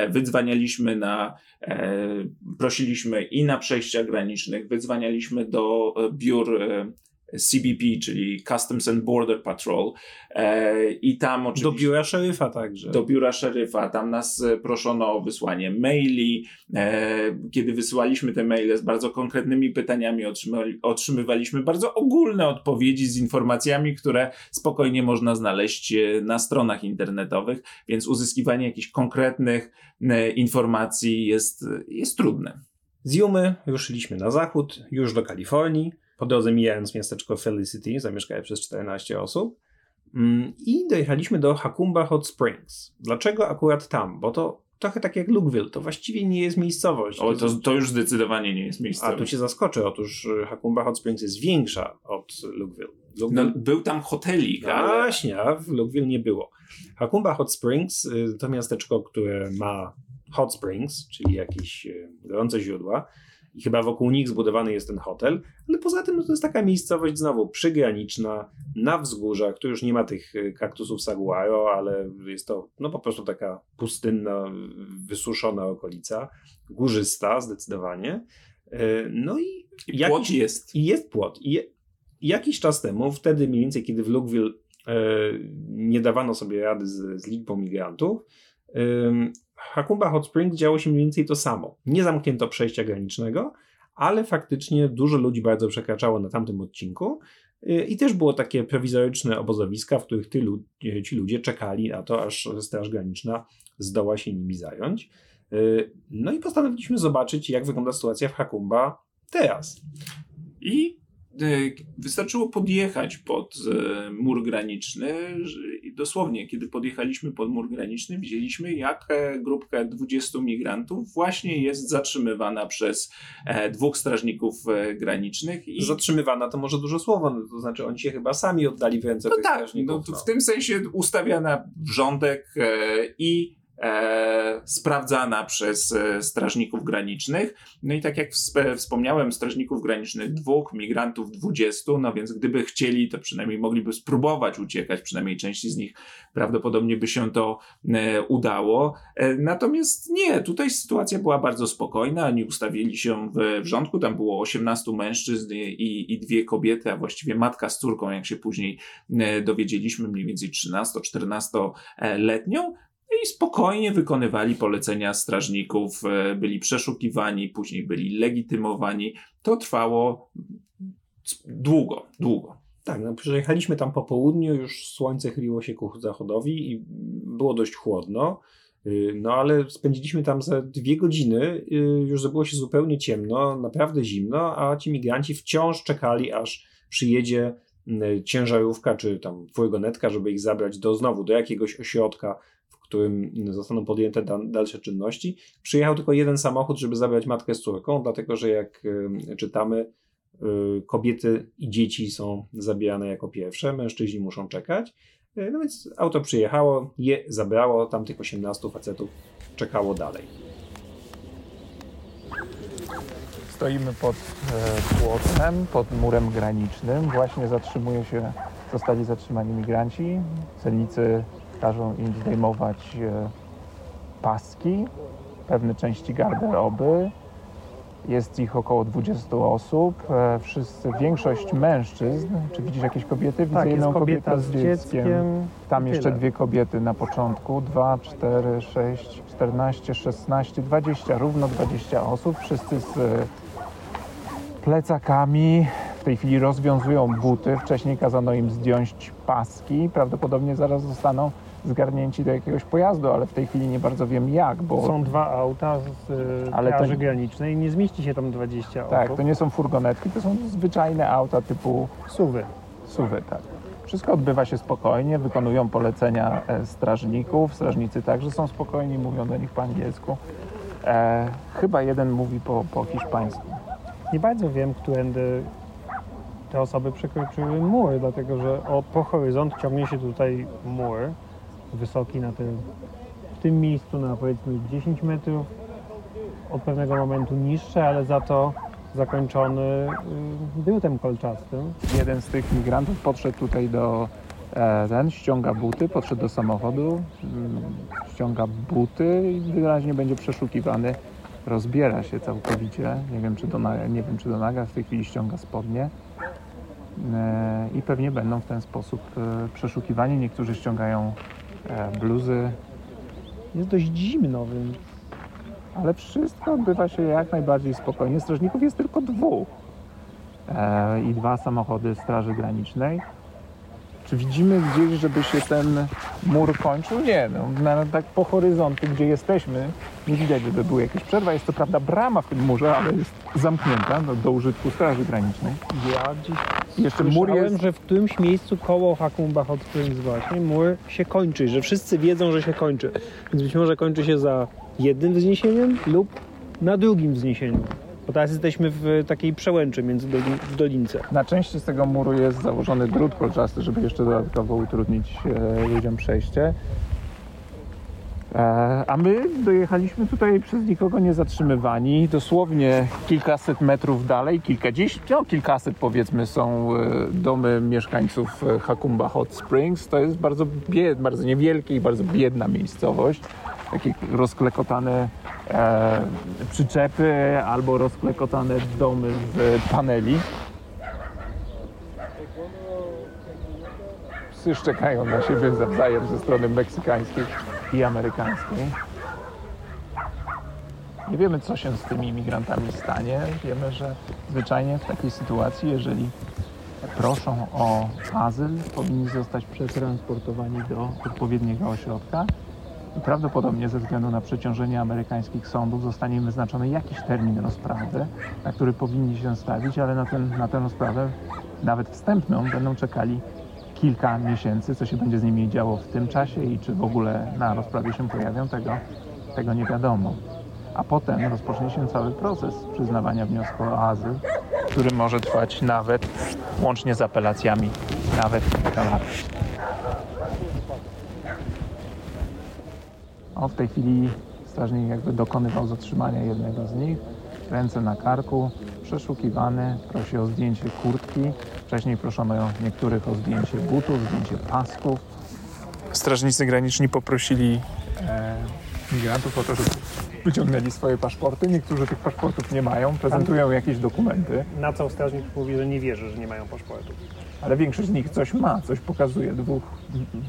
Speaker 1: Wydzwanialiśmy na, prosiliśmy i na przejściach granicznych, wydzwanialiśmy do biur CBP, czyli Customs and Border Patrol. E, I tam oczywiście.
Speaker 2: Do biura szeryfa także.
Speaker 1: Do biura szeryfa. Tam nas e, proszono o wysłanie maili. E, kiedy wysyłaliśmy te maile z bardzo konkretnymi pytaniami, otrzymywaliśmy bardzo ogólne odpowiedzi z informacjami, które spokojnie można znaleźć na stronach internetowych, więc uzyskiwanie jakichś konkretnych informacji jest, jest trudne.
Speaker 2: Z Jumy ruszyliśmy na zachód, już do Kalifornii po drodze mijając miasteczko Felicity, zamieszkałe przez 14 osób. Mm, I dojechaliśmy do Hakumba Hot Springs. Dlaczego akurat tam? Bo to trochę tak jak Lukeville, to właściwie nie jest miejscowość.
Speaker 1: O, to, to już zdecydowanie nie jest miejscowość.
Speaker 2: A tu cię zaskoczę, otóż y, Hakumba Hot Springs jest większa od Lukeville.
Speaker 1: Lukeville... No, był tam hotelik,
Speaker 2: ale... Właśnie, a w Lukeville nie było. Hakumba Hot Springs y, to miasteczko, które ma hot springs, czyli jakieś y, gorące źródła i chyba wokół nich zbudowany jest ten hotel, ale poza tym no to jest taka miejscowość znowu przygraniczna, na wzgórzach, tu już nie ma tych y, kaktusów saguaro, ale jest to no po prostu taka pustynna, wysuszona okolica, górzysta zdecydowanie. Y, no i,
Speaker 1: I jakiś, płot jest.
Speaker 2: I jest płot. I je, jakiś czas temu, wtedy mniej więcej, kiedy w Lukeville e, nie dawano sobie rady z, z liczbą migrantów, Hakumba Hot Springs działo się mniej więcej to samo. Nie zamknięto przejścia granicznego, ale faktycznie dużo ludzi bardzo przekraczało na tamtym odcinku. Y, I też było takie prowizoryczne obozowiska, w których tylu, ci ludzie czekali na to, aż Straż Graniczna zdoła się nimi zająć. No i postanowiliśmy zobaczyć, jak wygląda sytuacja w Hakumba teraz.
Speaker 3: I wystarczyło podjechać pod mur graniczny i dosłownie, kiedy podjechaliśmy pod mur graniczny, widzieliśmy, jak e, grupka 20 migrantów właśnie jest zatrzymywana przez dwóch strażników granicznych.
Speaker 2: I... Zatrzymywana to może dużo słowo, no, to znaczy oni się chyba sami oddali w ręce no tych tak, strażników.
Speaker 3: No, w tym sensie ustawiana wrzątek i e, sprawdzana przez e, strażników granicznych. No i tak jak wspomniałem, strażników granicznych dwóch, migrantów dwudziestu, no więc gdyby chcieli, to przynajmniej mogliby spróbować uciekać, przynajmniej części z nich prawdopodobnie by się to e, udało. E, natomiast nie, tutaj sytuacja była bardzo spokojna, oni ustawili się w wrzątku, tam było 18 mężczyzn i, i dwie kobiety, a właściwie matka z córką, jak się później e, dowiedzieliśmy, mniej więcej 13-14 letnią i spokojnie wykonywali polecenia strażników, e, byli przeszukiwani, później byli legitymowani. To trwało długo, długo.
Speaker 2: Tak, no przyjechaliśmy tam po południu, już słońce chyliło się ku zachodowi i było dość chłodno. Y, no ale spędziliśmy tam za dwie godziny, y, już zrobiło się zupełnie ciemno, naprawdę zimno, a ci migranci wciąż czekali, aż przyjedzie y, ciężarówka czy tam furgonetka, żeby ich zabrać do znowu do jakiegoś ośrodka którym zostaną podjęte dalsze czynności. Przyjechał tylko jeden samochód, żeby zabrać matkę z córką, dlatego że jak czytamy, y, kobiety i dzieci są zabierane jako pierwsze, mężczyźni muszą czekać. Y, no więc auto przyjechało, je zabrało, tam tych 18 facetów czekało dalej.
Speaker 1: Stoimy pod e, płotem, pod murem granicznym. Właśnie zatrzymuje się, zostali zatrzymani migranci. Celnicy każą im zdejmować e, paski, pewne części garderoby. Jest ich około 20 osób. E, wszyscy, większość mężczyzn. Czy widzisz jakieś kobiety?
Speaker 4: Widzę tak, jedną kobietę z dzieckiem. dzieckiem.
Speaker 1: Tam jeszcze tyle. dwie kobiety na początku. 2, 4, 6, 14, 16, 20, równo 20 osób. Wszyscy z e, plecakami. W tej chwili rozwiązują buty. Wcześniej kazano im zdjąć paski. Prawdopodobnie zaraz zostaną zgarnięci do jakiegoś pojazdu, ale w tej chwili nie bardzo wiem jak, bo...
Speaker 4: Są dwa auta z ale to... granicznej i nie zmieści się tam 20
Speaker 1: Tak, osób. to nie są furgonetki, to są zwyczajne auta typu...
Speaker 4: Suwy.
Speaker 1: Suwy, tak. Wszystko odbywa się spokojnie, wykonują polecenia e, strażników, strażnicy także są spokojni, mówią do nich po angielsku. E, chyba jeden mówi po, po hiszpańsku.
Speaker 4: Nie bardzo wiem, którędy te osoby przekroczyły mur, dlatego że o, po horyzont ciągnie się tutaj mur wysoki na tym, w tym miejscu na powiedzmy 10 metrów, od pewnego momentu niższy, ale za to zakończony y, drutem kolczastym.
Speaker 1: Jeden z tych migrantów podszedł tutaj do e, ten, ściąga buty, podszedł do samochodu, mm, ściąga buty i wyraźnie będzie przeszukiwany. Rozbiera się całkowicie, nie wiem czy do, nie wiem, czy do naga, w tej chwili ściąga spodnie e, i pewnie będą w ten sposób przeszukiwani. Niektórzy ściągają bluzy.
Speaker 4: Jest dość zimno, więc...
Speaker 1: Ale wszystko odbywa się jak najbardziej spokojnie. Strażników jest tylko dwóch e, i dwa samochody Straży Granicznej. Czy widzimy gdzieś, żeby się ten mur kończył? Nie, no, na, tak po horyzontu, gdzie jesteśmy, nie widać, żeby była jakieś przerwa. Jest to prawda brama w tym murze, ale jest zamknięta do, do użytku Straży Granicznej.
Speaker 4: Ja gdzieś jeszcze mur jest... że w którymś miejscu koło Hakumba Hot Springs właśnie mur się kończy, że wszyscy wiedzą, że się kończy. Więc być może kończy się za jednym wzniesieniem lub na drugim wzniesieniu. Bo teraz jesteśmy w takiej przełęczy między w dolince.
Speaker 1: Na części z tego muru jest założony drut kolczasty, żeby jeszcze dodatkowo utrudnić e, ludziom przejście. E, a my dojechaliśmy tutaj przez nikogo nie zatrzymywani. Dosłownie kilkaset metrów dalej, kilkadziesiąt, no kilkaset powiedzmy są e, domy mieszkańców e, Hakumba Hot Springs. To jest bardzo, bied, bardzo niewielkie i bardzo biedna miejscowość. Takie rozklekotane e, przyczepy albo rozklekotane domy z paneli. Psy szczekają na siebie nawzajem ze strony meksykańskiej i amerykańskiej. Nie wiemy, co się z tymi imigrantami stanie. Wiemy, że zwyczajnie w takiej sytuacji, jeżeli proszą o azyl, powinni zostać przetransportowani do odpowiedniego ośrodka. I prawdopodobnie ze względu na przeciążenie amerykańskich sądów zostanie im wyznaczony jakiś termin rozprawy, na który powinni się stawić, ale na, ten, na tę rozprawę, nawet wstępną, będą czekali kilka miesięcy. Co się będzie z nimi działo w tym czasie i czy w ogóle na rozprawie się pojawią, tego, tego nie wiadomo. A potem rozpocznie się cały proces przyznawania wniosku o azyl, który może trwać nawet, łącznie z apelacjami, nawet kilka lat. O, w tej chwili strażnik jakby dokonywał zatrzymania jednego z nich. Ręce na karku, przeszukiwany, prosi o zdjęcie kurtki. Wcześniej proszono niektórych o zdjęcie butów, zdjęcie pasków. Strażnicy graniczni poprosili e, migrantów o to, żeby wyciągnęli swoje paszporty. Niektórzy tych paszportów nie mają, prezentują jakieś dokumenty,
Speaker 5: Na co strażnik mówi, że nie wierzy, że nie mają paszportu.
Speaker 1: ale większość z nich coś ma, coś pokazuje. Dwóch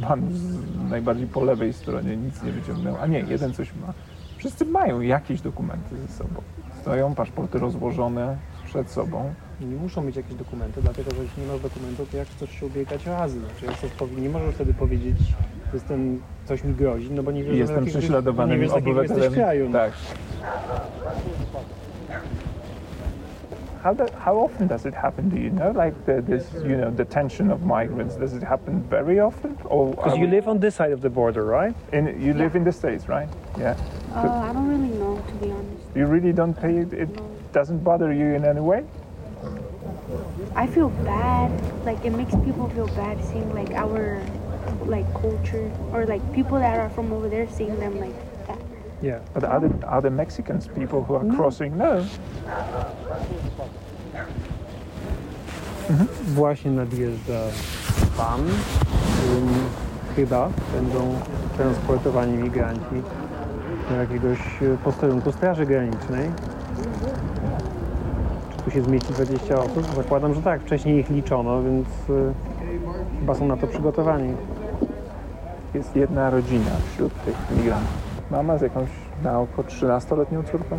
Speaker 1: panów z najbardziej po lewej stronie nic nie wyciągnęło. A nie, jeden coś ma. Wszyscy mają jakieś dokumenty ze sobą. Stoją paszporty rozłożone przed sobą.
Speaker 5: Nie muszą mieć jakieś dokumenty, dlatego że jeśli nie masz dokumentu, to jak chcesz się ubiegać o azyl? Czy jak chcesz powie- nie możesz wtedy powiedzieć, jestem, coś mi grozi, no bo nie wiesz,
Speaker 1: Jestem
Speaker 5: jakiego-
Speaker 1: prześladowanym
Speaker 5: nie wiesz,
Speaker 1: obywatelem.
Speaker 5: kraju. no.
Speaker 1: Tak. How, do, how often does it happen? Do you know, like the, this, you know, detention of migrants? Does it happen very often,
Speaker 5: Because you live on this side of the border, right?
Speaker 1: in, you live in the states, right? Yeah.
Speaker 6: Uh, I don't really know, to be honest.
Speaker 1: You really don't pay it. It doesn't bother you in any way.
Speaker 6: I feel bad. Like it makes people feel bad seeing like our like culture or like people that are from over there seeing them like that.
Speaker 5: Yeah.
Speaker 1: But are the, are the Mexicans people who are mm-hmm. crossing? No.
Speaker 5: Właśnie nadjeżdża pan, którym chyba będą transportowani migranci do jakiegoś posterunku Straży Granicznej. Tu się zmieści 20 osób? Zakładam, że tak. Wcześniej ich liczono, więc e, chyba są na to przygotowani.
Speaker 1: Jest jedna rodzina wśród tych migrantów. Mama z jakąś na oko 13-letnią córką.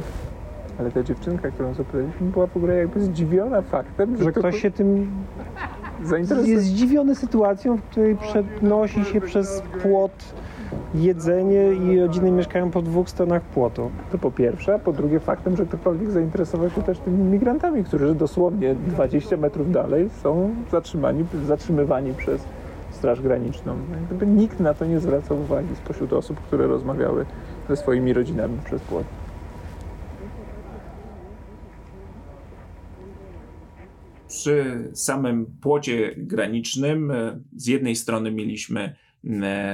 Speaker 1: Ale ta dziewczynka, którą zapytaliśmy, była w ogóle jakby zdziwiona faktem, że,
Speaker 5: Że
Speaker 1: to
Speaker 5: ktoś się tym
Speaker 1: zainteresował.
Speaker 5: jest zdziwiony sytuacją, w której przenosi się przez płot jedzenie i rodziny mieszkają po dwóch stronach płotu.
Speaker 1: To po pierwsze, a po drugie faktem, że ktokolwiek zainteresował się też tymi migrantami, którzy dosłownie 20 metrów dalej są zatrzymani, zatrzymywani przez Straż Graniczną. Gdyby nikt na to nie zwracał uwagi spośród osób, które rozmawiały ze swoimi rodzinami przez płot.
Speaker 7: Przy samym płocie granicznym e, z jednej strony mieliśmy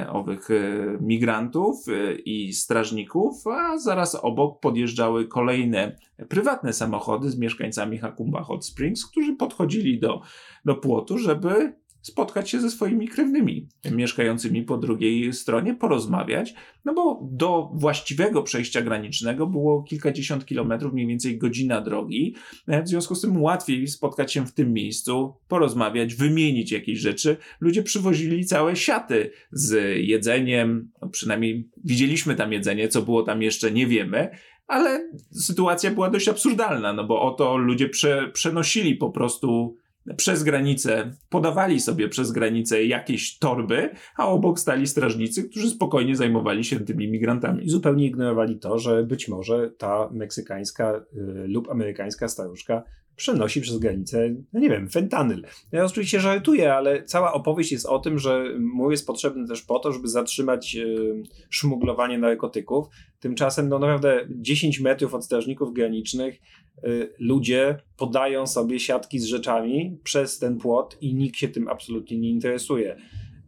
Speaker 7: owych e, migrantów e, i strażników, a zaraz obok podjeżdżały kolejne prywatne samochody z mieszkańcami Hakumba Hot Springs, którzy podchodzili do, do płotu, żeby spotkać się ze swoimi krewnymi mieszkającymi po drugiej stronie, porozmawiać, no bo do właściwego przejścia granicznego było kilkadziesiąt kilometrów, mniej więcej godzina drogi, E, w związku z tym łatwiej spotkać się w tym miejscu, porozmawiać, wymienić jakieś rzeczy. Ludzie przywozili całe siaty z jedzeniem, no przynajmniej widzieliśmy tam jedzenie, co było tam jeszcze nie wiemy, ale sytuacja była dość absurdalna, no bo oto ludzie prze, przenosili po prostu przez granicę, podawali sobie przez granicę jakieś torby, a obok stali strażnicy, którzy spokojnie zajmowali się tymi migrantami.
Speaker 2: I zupełnie ignorowali to, że być może ta meksykańska y, lub amerykańska staruszka przenosi przez granicę, no nie wiem, fentanyl. Ja oczywiście żartuję, ale cała opowieść jest o tym, że mur jest potrzebny też po to, żeby zatrzymać y, szmuglowanie narkotyków. Tymczasem, no naprawdę 10 metrów od strażników granicznych y, ludzie podają sobie siatki z rzeczami przez ten płot i nikt się tym absolutnie nie interesuje.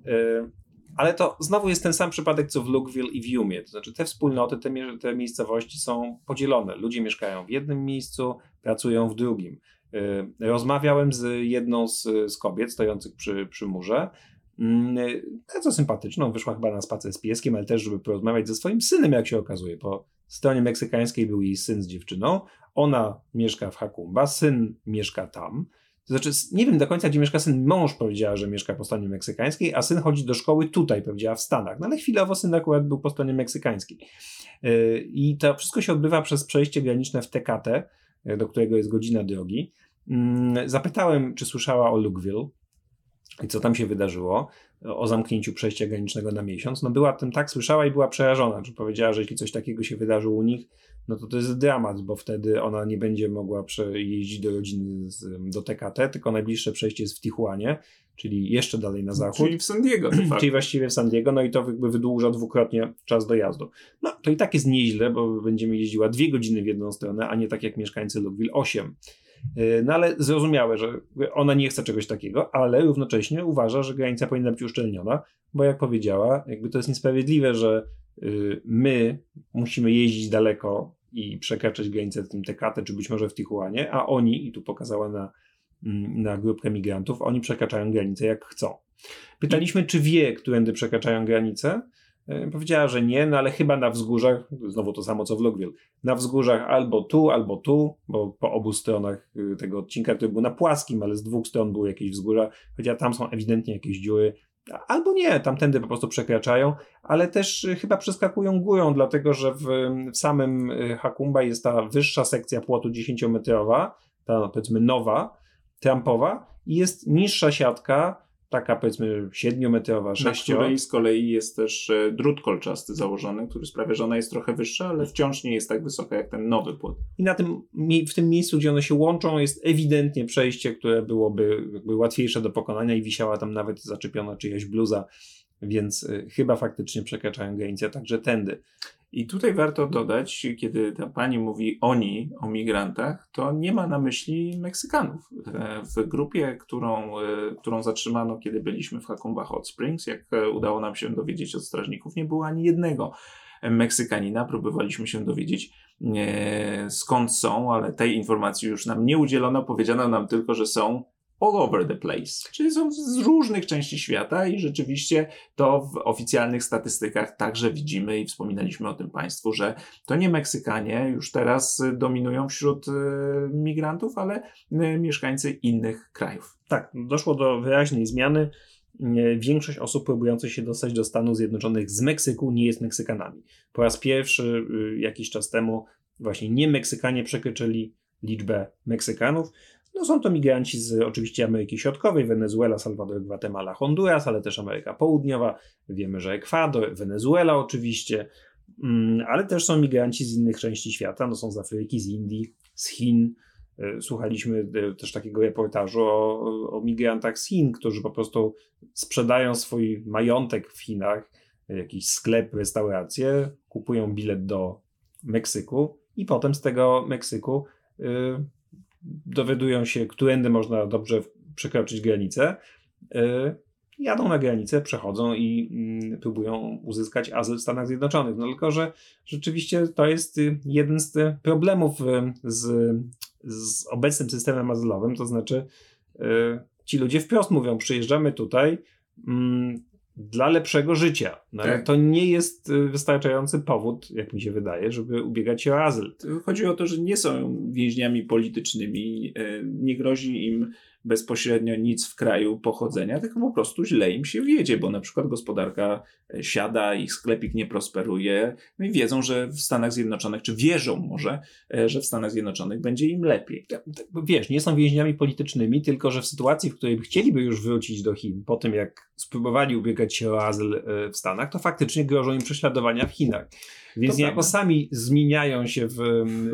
Speaker 2: Y, ale to znowu jest ten sam przypadek co w Lukeville i w Yumie. To znaczy te wspólnoty, te miejscowości są podzielone. Ludzie mieszkają w jednym miejscu, pracują w drugim. Y, Rozmawiałem z jedną z, z kobiet stojących przy, przy murze. Mm, y, Bardzo sympatyczną, wyszła chyba na spacer z pieskiem, ale też, żeby porozmawiać ze swoim synem, jak się okazuje. Po stronie meksykańskiej był jej syn z dziewczyną. Ona mieszka w Hakumba, syn mieszka tam. To znaczy, nie wiem do końca, gdzie mieszka syn. Mąż powiedziała, że mieszka po stronie meksykańskiej, a syn chodzi do szkoły tutaj, powiedziała w Stanach. No ale chwilowo syn akurat był po stronie meksykańskiej. Yy, I to wszystko się odbywa przez przejście graniczne w Tecate, yy, do którego jest godzina drogi. mm, zapytałem, czy słyszała o Lukeville i co tam się wydarzyło, o zamknięciu przejścia granicznego na miesiąc. No była tym tak słyszała i była przerażona, że powiedziała, że jeśli coś takiego się wydarzyło u nich, no to to jest dramat, bo wtedy ona nie będzie mogła jeździć do rodziny z, do TKT, tylko najbliższe przejście jest w Tijuanie, czyli jeszcze dalej na zachód.
Speaker 1: Czyli w San Diego.
Speaker 2: Czyli właściwie w San Diego, no i to jakby wydłuża dwukrotnie czas dojazdu. No to i tak jest nieźle, bo będziemy jeździła dwie godziny w jedną stronę, a nie tak jak mieszkańcy Lubwil 8. Yy, no ale zrozumiałe, że ona nie chce czegoś takiego, ale równocześnie uważa, że granica powinna być uszczelniona, bo jak powiedziała, jakby to jest niesprawiedliwe, że yy, my musimy jeździć daleko i przekraczać granicę w tym Tekate, czy być może w Tijuanie, a oni, i tu pokazała na, na grupkę migrantów, oni przekraczają granicę jak chcą. Pytaliśmy, czy wie, którędy przekraczają granicę. E, powiedziała, że nie, no ale chyba na wzgórzach, znowu to samo co w Logwil, na wzgórzach albo tu, albo tu, bo po obu stronach y, tego odcinka, który był na płaskim, ale z dwóch stron były jakieś wzgórza, powiedziała, tam są ewidentnie jakieś dziury, albo nie, tamtędy po prostu przekraczają, ale też y, chyba przeskakują górą, dlatego że w, w samym y, Hakumba jest ta wyższa sekcja płotu 10-metrowa, ta powiedzmy nowa, trampowa i jest niższa siatka, taka powiedzmy 7-metrowa, 6
Speaker 1: Na której z kolei jest też e, drut kolczasty założony, który sprawia, że ona jest trochę wyższa, ale wciąż nie jest tak wysoka jak ten nowy płot.
Speaker 2: I na tym, w tym miejscu, gdzie one się łączą, jest ewidentnie przejście, które byłoby jakby łatwiejsze do pokonania i wisiała tam nawet zaczepiona czyjaś bluza, więc y, chyba faktycznie przekraczają granicę także tędy.
Speaker 1: I tutaj warto dodać, kiedy ta pani mówi oni o migrantach, to nie ma na myśli Meksykanów. E, w grupie, którą, e, którą zatrzymano, kiedy byliśmy w Hakumba Hot Springs, jak e, udało nam się dowiedzieć od strażników, nie było ani jednego Meksykanina. Próbowaliśmy się dowiedzieć skąd są, ale tej informacji już nam nie udzielono. Powiedziano nam tylko, że są all over the place, czyli są z różnych części świata i rzeczywiście to w oficjalnych statystykach także widzimy i wspominaliśmy o tym Państwu, że to nie Meksykanie już teraz dominują wśród e, migrantów, ale e, mieszkańcy innych krajów.
Speaker 2: Tak, doszło do wyraźnej zmiany. Większość osób próbujących się dostać do Stanów Zjednoczonych z Meksyku nie jest Meksykanami. Po raz pierwszy jakiś czas temu właśnie nie Meksykanie przekroczyli liczbę Meksykanów. No są to migranci z oczywiście Ameryki Środkowej, Wenezuela, Salwador, Guatemala, Honduras, ale też Ameryka Południowa. Wiemy, że Ekwador, Wenezuela oczywiście, mm, ale też są migranci z innych części świata. No są z Afryki, z Indii, z Chin. E, słuchaliśmy e, też takiego reportażu o, o migrantach z Chin, którzy po prostu sprzedają swój majątek w Chinach, jakiś sklep, restaurację, kupują bilet do Meksyku i potem z tego Meksyku dowiadują się, którędy można dobrze przekroczyć granicę, y, jadą na granicę, przechodzą i mm, próbują uzyskać azyl w Stanach Zjednoczonych. No tylko, że rzeczywiście to jest y, jeden z problemów y, z, z obecnym systemem azylowym, to znaczy ci ludzie wprost mówią, przyjeżdżamy tutaj, mm, dla lepszego życia. No, tak. To nie jest y, wystarczający powód, jak mi się wydaje, żeby ubiegać się o azyl.
Speaker 1: Chodzi o to, że nie są więźniami politycznymi, y, nie grozi im bezpośrednio nic w kraju pochodzenia, tylko po prostu źle im się wiedzie, bo na przykład gospodarka e, siada, ich sklepik nie prosperuje, no i wiedzą, że w Stanach Zjednoczonych, czy wierzą może, że w Stanach Zjednoczonych będzie im lepiej.
Speaker 2: Wiesz, nie są więźniami politycznymi, tylko że w sytuacji, w której chcieliby już wrócić do Chin, po tym jak spróbowali ubiegać się o azyl w Stanach, to faktycznie grożą im prześladowania w Chinach. Więc niejako sami zmieniają się w,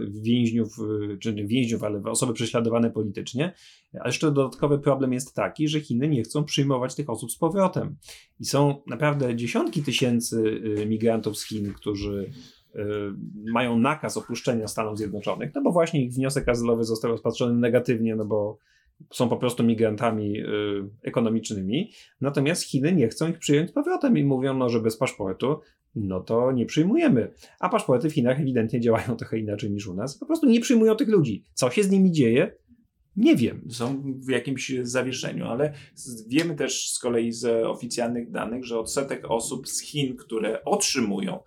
Speaker 2: w więźniów, czy nie więźniów, ale w osoby prześladowane politycznie. A jeszcze dodatkowy problem jest taki, że Chiny nie chcą przyjmować tych osób z powrotem. I są naprawdę dziesiątki tysięcy y, migrantów z Chin, którzy y, mają nakaz opuszczenia Stanów Zjednoczonych, no bo właśnie ich wniosek azylowy został rozpatrzony negatywnie, no bo są po prostu migrantami y, ekonomicznymi, natomiast Chiny nie chcą ich przyjąć powrotem i mówią, no, że bez paszportu no to nie przyjmujemy. A paszporty w Chinach ewidentnie działają trochę inaczej niż u nas. Po prostu nie przyjmują tych ludzi. Co się z nimi dzieje? Nie wiem.
Speaker 1: Są w jakimś zawieszeniu, ale wiemy też z kolei z oficjalnych danych, że odsetek osób z Chin, które otrzymują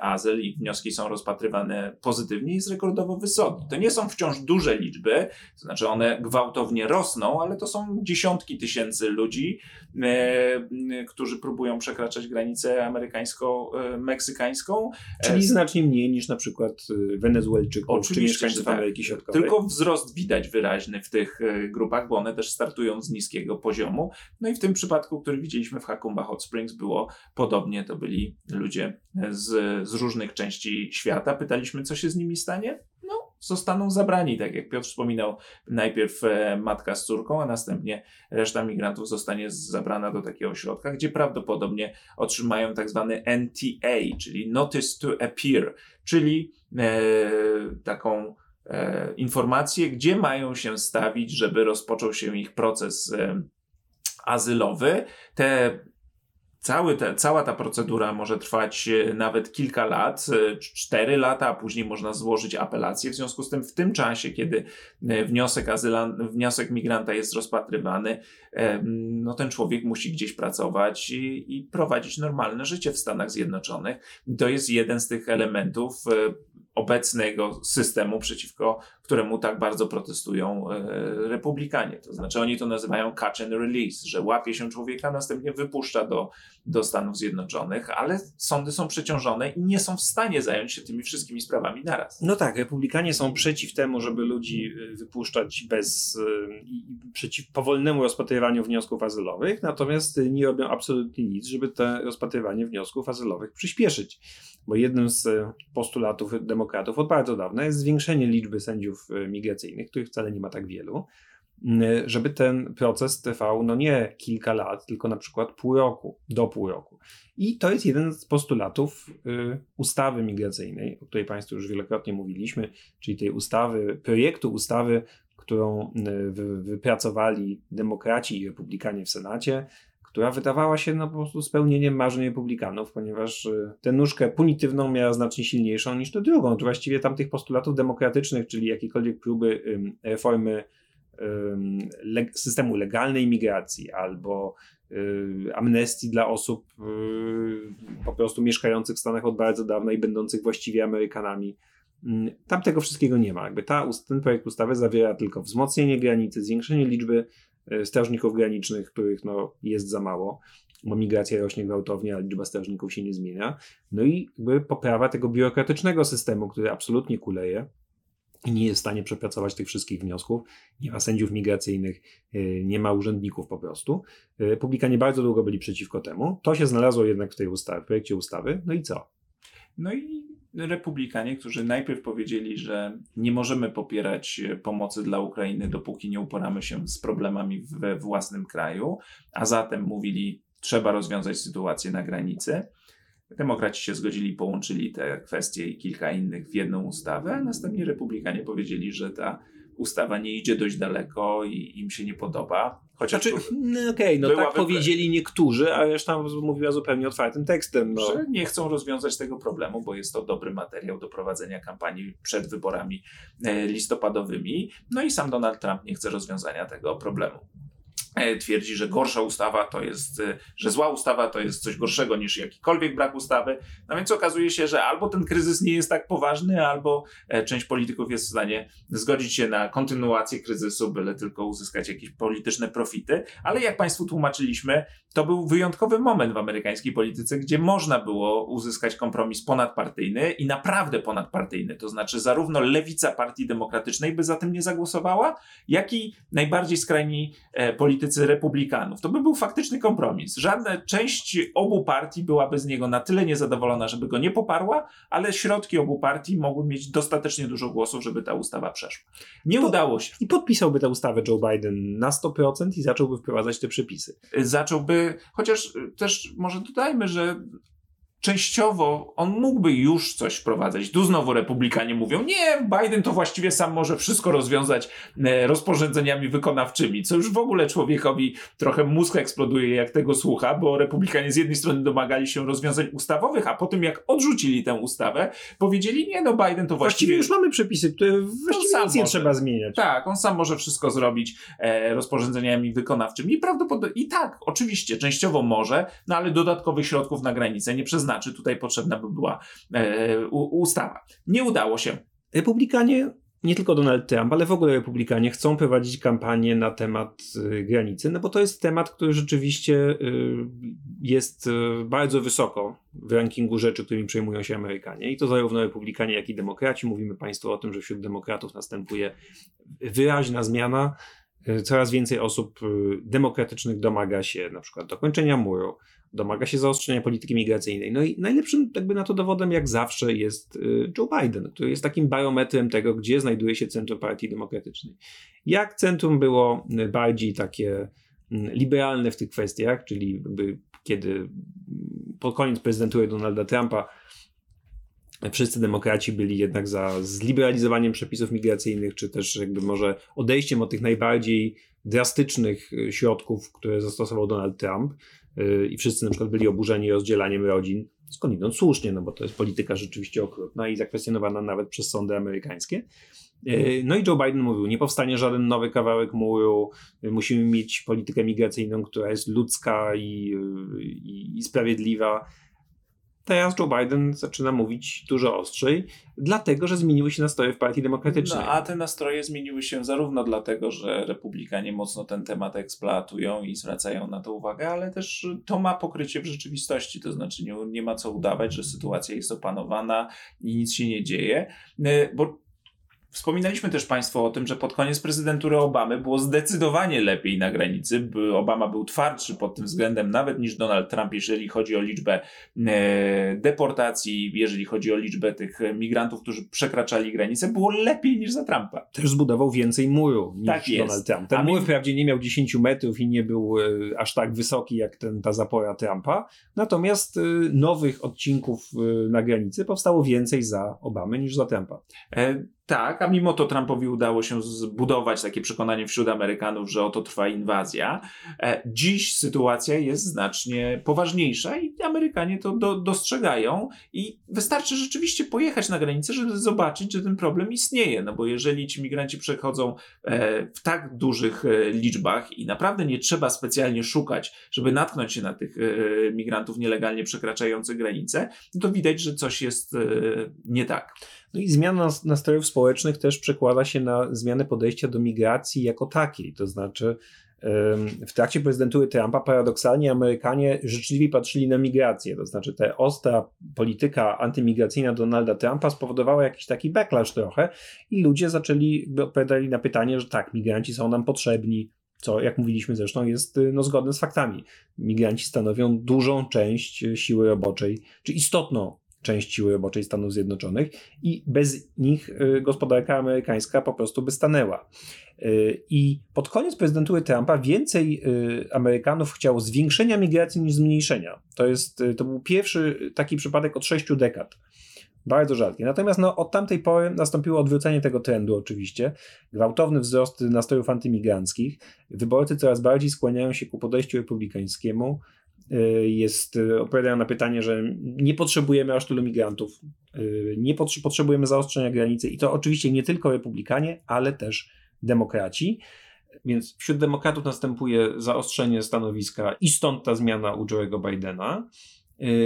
Speaker 1: azyl i wnioski są rozpatrywane pozytywnie jest rekordowo wysoki. To nie są wciąż duże liczby, to znaczy one gwałtownie rosną, ale to są dziesiątki tysięcy ludzi, e, którzy próbują przekraczać granicę amerykańsko-meksykańską.
Speaker 2: E, Czyli znacznie mniej niż na przykład Wenezuelczyków czy mieszkańców tak. Ameryki Środkowej.
Speaker 1: Tylko wzrost widać wyraźny w tych e, grupach, bo one też startują z niskiego poziomu. No i w tym przypadku, który widzieliśmy w Hakumba Hot Springs, było podobnie. To byli ludzie z, z różnych części świata. Pytaliśmy, co się z nimi stanie? No, zostaną zabrani, tak jak Piotr wspominał, najpierw e, matka z córką, a następnie reszta migrantów zostanie zabrana do takiego ośrodka, gdzie prawdopodobnie otrzymają tak zwany NTA, czyli Notice to Appear, czyli e, taką e, informację, gdzie mają się stawić, żeby rozpoczął się ich proces e, azylowy. Te Cały te, cała ta procedura może trwać e, nawet kilka lat, e, cztery lata, a później można złożyć apelację. W związku z tym, w tym czasie, kiedy e, wniosek, azylan, wniosek migranta jest rozpatrywany, no ten człowiek musi gdzieś pracować i, i prowadzić normalne życie w Stanach Zjednoczonych. To jest jeden z tych elementów obecnego systemu, przeciwko któremu tak bardzo protestują republikanie. To znaczy oni to nazywają catch and release, że łapie się człowieka, następnie wypuszcza do, do Stanów Zjednoczonych, ale sądy są przeciążone i nie są w stanie zająć się tymi wszystkimi sprawami naraz.
Speaker 2: No tak, republikanie są przeciw temu, żeby ludzi e, wypuszczać bez i przeciw powolnemu rozpatrywaniu wniosków azylowych, natomiast nie robią absolutnie nic, żeby to rozpatrywanie wniosków azylowych przyspieszyć. Bo jednym z postulatów demokratów od bardzo dawna jest zwiększenie liczby sędziów migracyjnych, których wcale nie ma tak wielu, żeby ten proces trwał no nie kilka lat, tylko na przykład pół roku, do pół roku. I to jest jeden z postulatów y, ustawy migracyjnej, o której Państwu już wielokrotnie mówiliśmy, czyli tej ustawy, projektu ustawy, którą y, wypracowali demokraci i republikanie w Senacie, która wydawała się no, po prostu spełnieniem marzeń republikanów, ponieważ y, tę nóżkę punitywną miała znacznie silniejszą niż tę drugą. To właściwie tamtych postulatów demokratycznych, czyli jakiekolwiek próby reformy systemu legalnej migracji albo y, amnestii dla osób y, po prostu mieszkających w Stanach od bardzo dawna i będących właściwie Amerykanami. Tam tego wszystkiego nie ma. Jakby ta, ten projekt ustawy zawiera tylko wzmocnienie granicy, zwiększenie liczby E, strażników granicznych, których no, jest za mało, bo migracja rośnie gwałtownie, a liczba strażników się nie zmienia. No i jakby poprawa tego biurokratycznego systemu, który absolutnie kuleje i nie jest w stanie przepracować tych wszystkich wniosków. Nie ma sędziów migracyjnych, e, nie ma urzędników po prostu. E, Republikanie bardzo długo byli przeciwko temu. To się znalazło jednak w tej ustawie, w projekcie ustawy. No i co?
Speaker 1: No i republikanie, którzy najpierw powiedzieli, że nie możemy popierać pomocy dla Ukrainy, dopóki nie uporamy się z problemami we własnym kraju, a zatem mówili, trzeba rozwiązać sytuację na granicy. Demokraci się zgodzili, połączyli te kwestie i kilka innych w jedną ustawę, a następnie republikanie powiedzieli, że ta ustawa nie idzie dość daleko i im się nie podoba.
Speaker 2: Chociaż znaczy, no okej, okay, no tak powiedzieli niektórzy, a reszta mówiła zupełnie otwartym tekstem. No.
Speaker 1: Że nie chcą rozwiązać tego problemu, bo jest to dobry materiał do prowadzenia kampanii przed wyborami e, listopadowymi. No i sam Donald Trump nie chce rozwiązania tego problemu. E, twierdzi, że gorsza ustawa to jest, e, że zła ustawa to jest coś gorszego niż jakikolwiek brak ustawy. No więc okazuje się, że albo ten kryzys nie jest tak poważny, albo e, część polityków jest w stanie zgodzić się na kontynuację kryzysu, byle tylko uzyskać jakieś polityczne profity. Ale jak Państwu tłumaczyliśmy, to był wyjątkowy moment w amerykańskiej polityce, gdzie można było uzyskać kompromis ponadpartyjny i naprawdę ponadpartyjny. To znaczy, zarówno lewica Partii Demokratycznej by za tym nie zagłosowała, jak i najbardziej skrajni politycy politycy republikanów. To by był faktyczny kompromis. Żadna część obu partii byłaby z niego na tyle niezadowolona, żeby go nie poparła, ale środki obu partii mogły mieć dostatecznie dużo głosów, żeby ta ustawa przeszła. Nie to, udało się.
Speaker 2: I podpisałby tę ustawę Joe Biden na 100% i zacząłby wprowadzać te przepisy.
Speaker 1: Zacząłby, chociaż też może dodajmy, że częściowo on mógłby już coś wprowadzać. Tu znowu republikanie mówią, nie, Biden to właściwie sam może wszystko rozwiązać e, rozporządzeniami wykonawczymi, co już w ogóle człowiekowi trochę mózg eksploduje, jak tego słucha, bo republikanie z jednej strony domagali się rozwiązań ustawowych, a potem jak odrzucili tę ustawę, powiedzieli, nie, no Biden to właściwie... Właściwie
Speaker 2: już mamy przepisy, które właściwie sam nic nie trzeba zmieniać.
Speaker 1: Tak, on sam może wszystko zrobić e, rozporządzeniami wykonawczymi i prawdopodobnie, i tak, oczywiście, częściowo może, no ale dodatkowych środków na granicę nie przeznaczy czy tutaj potrzebna by była e, ustawa. Nie udało się.
Speaker 2: Republikanie nie tylko Donald Trump, ale w ogóle republikanie chcą prowadzić kampanię na temat y, granicy, no bo to jest temat, który rzeczywiście y, jest e, bardzo wysoko w rankingu rzeczy, którymi przejmują się Amerykanie. I to zarówno republikanie, jak i demokraci. Mówimy Państwu o tym, że wśród demokratów następuje wyraźna zmiana. E, coraz więcej osób e, demokratycznych domaga się na przykład dokończenia muru, domaga się zaostrzenia polityki migracyjnej. No i najlepszym jakby na to dowodem, jak zawsze, jest Joe Biden, który jest takim barometrem tego, gdzie znajduje się centrum partii demokratycznej. Jak centrum było bardziej takie liberalne w tych kwestiach, czyli kiedy pod koniec prezydentury Donalda Trumpa wszyscy demokraci byli jednak za zliberalizowaniem przepisów migracyjnych, czy też jakby może odejściem od tych najbardziej drastycznych y, środków, które zastosował Donald Trump y, i wszyscy na przykład byli oburzeni rozdzielaniem rodzin, skądinąd słusznie, no bo to jest polityka rzeczywiście okrutna i zakwestionowana nawet przez sądy amerykańskie. Y, no i Joe Biden mówił, nie powstanie żaden nowy kawałek muru, musimy mieć politykę migracyjną, która jest ludzka i, i, i sprawiedliwa Teraz Joe Biden zaczyna mówić dużo ostrzej, dlatego że zmieniły się nastroje w Partii Demokratycznej.
Speaker 1: No, a te nastroje zmieniły się zarówno dlatego, że republikanie mocno ten temat eksploatują i zwracają na to uwagę, ale też to ma pokrycie w rzeczywistości. To znaczy, nie, nie ma co udawać, że sytuacja jest opanowana i nic się nie dzieje, e, bo Wspominaliśmy też Państwo o tym, że pod koniec prezydentury Obamy było zdecydowanie lepiej na granicy. Obama był twardszy pod tym względem nawet niż Donald Trump, jeżeli chodzi o liczbę e, deportacji, jeżeli chodzi o liczbę tych migrantów, którzy przekraczali granicę. Było lepiej niż za Trumpa.
Speaker 2: Też zbudował więcej muru niż tak Donald Trump. Ten A mur mi... wprawdzie nie miał 10 metrów i nie był e, aż tak wysoki jak ten, ta zapora Trumpa, natomiast e, nowych odcinków na granicy powstało więcej za Obamy niż za Trumpa.
Speaker 1: Tak, a mimo to Trumpowi udało się zbudować takie przekonanie wśród Amerykanów, że oto trwa inwazja. E, dziś sytuacja jest znacznie poważniejsza i Amerykanie to do, dostrzegają i wystarczy rzeczywiście pojechać na granicę, żeby zobaczyć, że ten problem istnieje. No bo jeżeli ci migranci przechodzą e, w tak dużych e, liczbach i naprawdę nie trzeba specjalnie szukać, żeby natknąć się na tych migrantów nielegalnie przekraczających granicę, to widać, że coś jest nie tak.
Speaker 2: No i zmiana nastrojów społecznych też przekłada się na zmianę podejścia do migracji jako takiej. To znaczy, w trakcie prezydentury Trumpa paradoksalnie Amerykanie życzliwie patrzyli na migrację. To znaczy, ta ostra polityka antymigracyjna Donalda Trumpa spowodowała jakiś taki backlash trochę i ludzie zaczęli, odpowiadali na pytanie, że tak, migranci są nam potrzebni, co, jak mówiliśmy zresztą, jest no, zgodne z faktami. Migranci stanowią dużą część siły roboczej, czy istotną część siły roboczej Stanów Zjednoczonych i bez nich y, gospodarka amerykańska po prostu by stanęła. Y, I pod koniec prezydentury Trumpa więcej y, Amerykanów chciało zwiększenia migracji niż zmniejszenia. To, jest, to był pierwszy taki przypadek od sześciu dekad. Bardzo rzadkie. Natomiast no, od tamtej pory nastąpiło odwrócenie tego trendu, oczywiście. Gwałtowny wzrost nastrojów antymigranckich. Wyborcy coraz bardziej skłaniają się ku podejściu republikańskiemu. Y, jest, y, odpowiadają na pytanie, że nie potrzebujemy aż tylu migrantów, y, nie potrzebujemy zaostrzenia granicy i to oczywiście nie tylko republikanie, ale też demokraci. Więc wśród demokratów następuje zaostrzenie stanowiska i stąd ta zmiana u Joe'ego Bidena.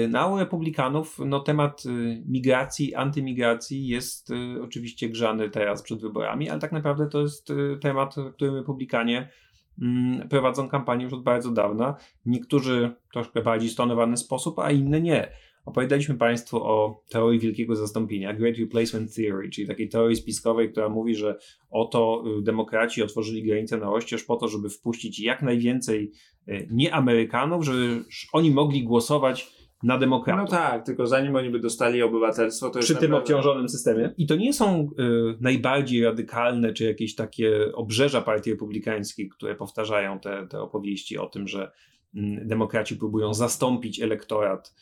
Speaker 2: Na u republikanów no, temat migracji, antymigracji jest oczywiście grzany teraz przed wyborami, ale tak naprawdę to jest temat, którym republikanie prowadzą kampanię już od bardzo dawna. Niektórzy troszkę bardziej stonowany sposób, a inne nie. Opowiadaliśmy Państwu o teorii wielkiego zastąpienia, Great Replacement Theory, czyli takiej teorii spiskowej, która mówi, że oto y, demokraci otworzyli granicę na oścież po to, żeby wpuścić jak najwięcej y, nieamerykanów, żeby oni mogli głosować na demokratów.
Speaker 1: No tak, tylko zanim oni by dostali obywatelstwo, to
Speaker 2: Przy tym naprawdę... obciążonym systemie. I to nie są y, najbardziej radykalne, czy jakieś takie obrzeża partii republikańskiej, które powtarzają te, te opowieści o tym, że y, demokraci próbują zastąpić elektorat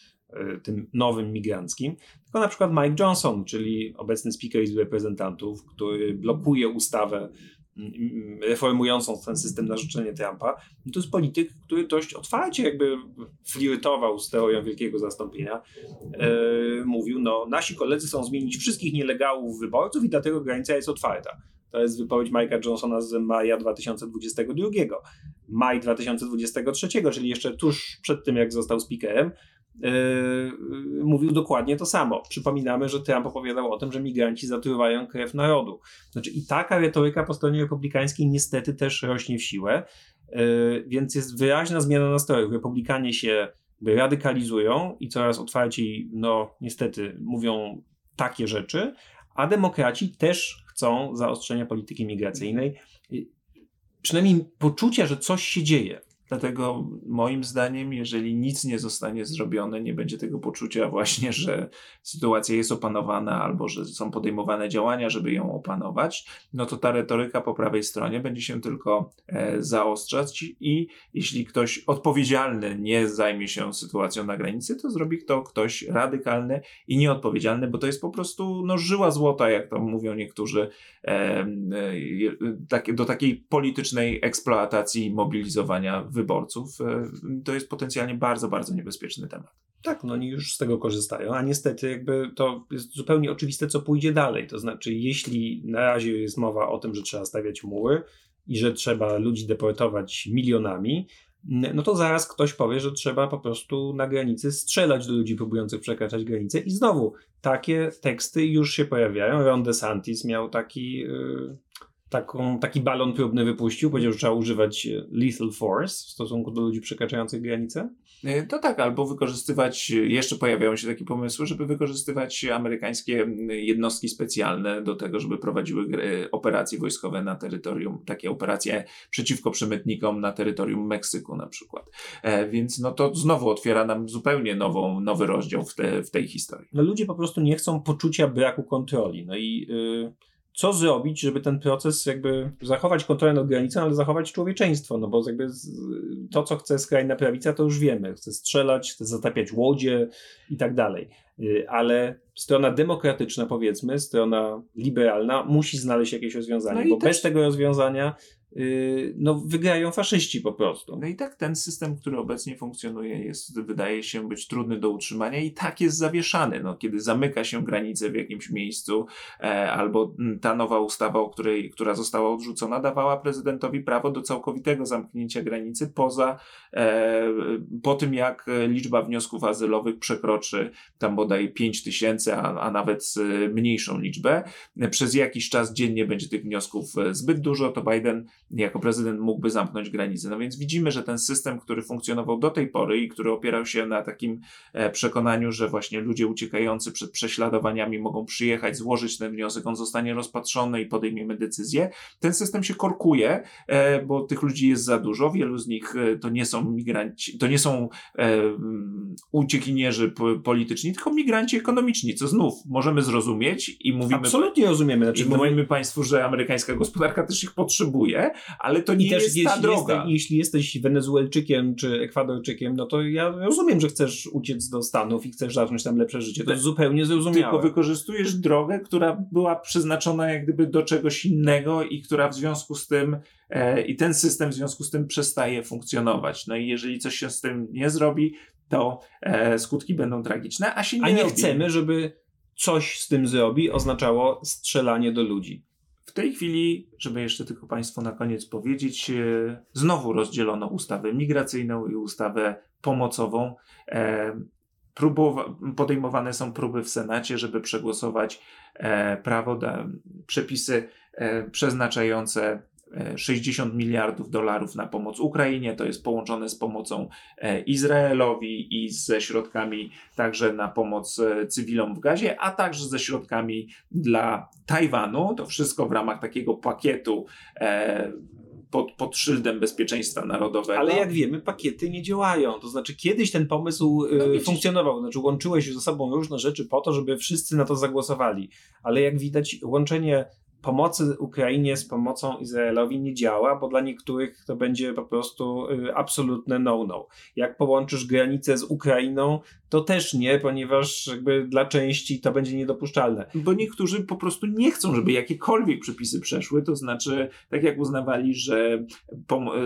Speaker 2: y, tym nowym migranckim, tylko na przykład Mike Johnson, czyli obecny speaker Izby Reprezentantów, który blokuje ustawę reformującą ten system na życzenie Trumpa, to jest polityk, który dość otwarcie jakby flirtował z teorią wielkiego zastąpienia. E, mówił, no nasi koledzy chcą zmienić wszystkich nielegalów wyborców i dlatego granica jest otwarta. To jest wypowiedź Mike'a Johnsona z maja 2022. Maj 2023, czyli jeszcze tuż przed tym, jak został speakerem, Yy, mówił dokładnie to samo. Przypominamy, że Trump opowiadał o tym, że migranci zatruwają krew narodu. Znaczy i taka retoryka po stronie republikańskiej niestety też rośnie w siłę, yy, więc jest wyraźna zmiana nastrojów. Republikanie się radykalizują i coraz otwarciej, no niestety, mówią takie rzeczy, a demokraci też chcą zaostrzenia polityki migracyjnej, przynajmniej poczucia, że coś się dzieje.
Speaker 1: Dlatego moim zdaniem, jeżeli nic nie zostanie zrobione, nie będzie tego poczucia właśnie, że sytuacja jest opanowana albo że są podejmowane działania, żeby ją opanować, no to ta retoryka po prawej stronie będzie się tylko e, zaostrzać i jeśli ktoś odpowiedzialny nie zajmie się sytuacją na granicy, to zrobi to ktoś radykalny i nieodpowiedzialny, bo to jest po prostu no, żyła złota, jak to mówią niektórzy, e, e, tak, do takiej politycznej eksploatacji mobilizowania wyborców, e, to jest potencjalnie bardzo, bardzo niebezpieczny temat.
Speaker 2: Tak, no oni już z tego korzystają, a niestety jakby to jest zupełnie oczywiste, co pójdzie dalej. To znaczy, jeśli na razie jest mowa o tym, że trzeba stawiać mury i że trzeba ludzi deportować milionami, no to zaraz ktoś powie, że trzeba po prostu na granicy strzelać do ludzi próbujących przekraczać granicę i znowu takie teksty już się pojawiają. Ron DeSantis miał taki... Yy taką, taki balon próbny wypuścił, powiedział, że trzeba używać e, lethal force w stosunku do ludzi przekraczających granicę?
Speaker 1: E, to tak, albo wykorzystywać, jeszcze pojawiają się takie pomysły, żeby wykorzystywać amerykańskie jednostki specjalne do tego, żeby prowadziły operacje wojskowe na terytorium, takie operacje przeciwko przemytnikom na terytorium Meksyku na przykład. E, więc no to znowu otwiera nam zupełnie nową, nowy rozdział w, te, w tej historii.
Speaker 2: No ludzie po prostu nie chcą poczucia braku kontroli. No i yy co zrobić, żeby ten proces jakby zachować kontrolę nad granicą, ale zachować człowieczeństwo, no bo jakby to, co chce skrajna prawica, to już wiemy. Chce strzelać, chce zatapiać łodzie i tak dalej. Y, ale strona demokratyczna, powiedzmy, strona liberalna musi znaleźć jakieś rozwiązanie, no bo też... bez tego rozwiązania no, wygrają faszyści po prostu.
Speaker 1: No i tak ten system, który obecnie funkcjonuje, jest, wydaje się być trudny do utrzymania i tak jest zawieszany. No, kiedy zamyka się granice w jakimś miejscu, e, albo ta nowa ustawa, o której, która została odrzucona, dawała prezydentowi prawo do całkowitego zamknięcia granicy poza, e, po tym jak liczba wniosków azylowych przekroczy tam bodaj 5 tysięcy, a, a nawet mniejszą liczbę. Przez jakiś czas dziennie będzie tych wniosków zbyt dużo, to Biden jako prezydent mógłby zamknąć granice. No więc widzimy, że ten system, który funkcjonował do tej pory i który opierał się na takim e, przekonaniu, że właśnie ludzie uciekający przed prześladowaniami mogą przyjechać, złożyć ten wniosek, on zostanie rozpatrzony i podejmiemy decyzję, ten system się korkuje, e, bo tych ludzi jest za dużo. Wielu z nich e, to nie są migranci, to nie są uciekinierzy polityczni, tylko migranci ekonomiczni, co znów możemy zrozumieć i mówimy.
Speaker 2: Absolutnie rozumiemy.
Speaker 1: Znaczy, I mówimy Państwu, że amerykańska gospodarka też ich potrzebuje, ale to nie I też jest jeśli ta droga.
Speaker 2: Jesteś, jeśli jesteś Wenezuelczykiem czy Ekwadorczykiem, no to ja rozumiem, że chcesz uciec do Stanów i chcesz zacząć tam lepsze życie. To jest zupełnie zrozumiałe.
Speaker 1: Tylko wykorzystujesz drogę, która była przeznaczona jak gdyby do czegoś innego i która w związku z tym e, i ten system w związku z tym przestaje funkcjonować. No i jeżeli coś się z tym nie zrobi, to e, skutki będą tragiczne, a się nie
Speaker 2: A nie robi. chcemy, żeby coś z tym zrobi oznaczało strzelanie do ludzi.
Speaker 1: Tej chwili, żeby jeszcze tylko Państwu na koniec powiedzieć, e, znowu rozdzielono ustawę migracyjną i ustawę pomocową. E, podejmowane są próby w Senacie, żeby przegłosować e, prawo, przepisy przeznaczające 60 miliardów dolarów na pomoc Ukrainie. To jest połączone z pomocą e, Izraelowi i ze środkami także na pomoc e, cywilom w gazie, a także ze środkami dla Tajwanu. To wszystko w ramach takiego pakietu e, pod, pod szyldem bezpieczeństwa narodowego.
Speaker 2: Ale jak wiemy, pakiety nie działają. To znaczy, kiedyś ten pomysł no, funkcjonował. Znaczy, łączyły się ze sobą różne rzeczy po to, żeby wszyscy na to zagłosowali. Ale jak widać, łączenie pomocy Ukrainie z pomocą Izraelowi nie działa, bo dla niektórych to będzie po prostu y, absolutne no-no. Jak połączysz granicę z Ukrainą, to też nie, ponieważ jakby dla części to będzie niedopuszczalne.
Speaker 1: Bo niektórzy po prostu nie chcą, żeby jakiekolwiek przepisy przeszły, to znaczy, tak jak uznawali, że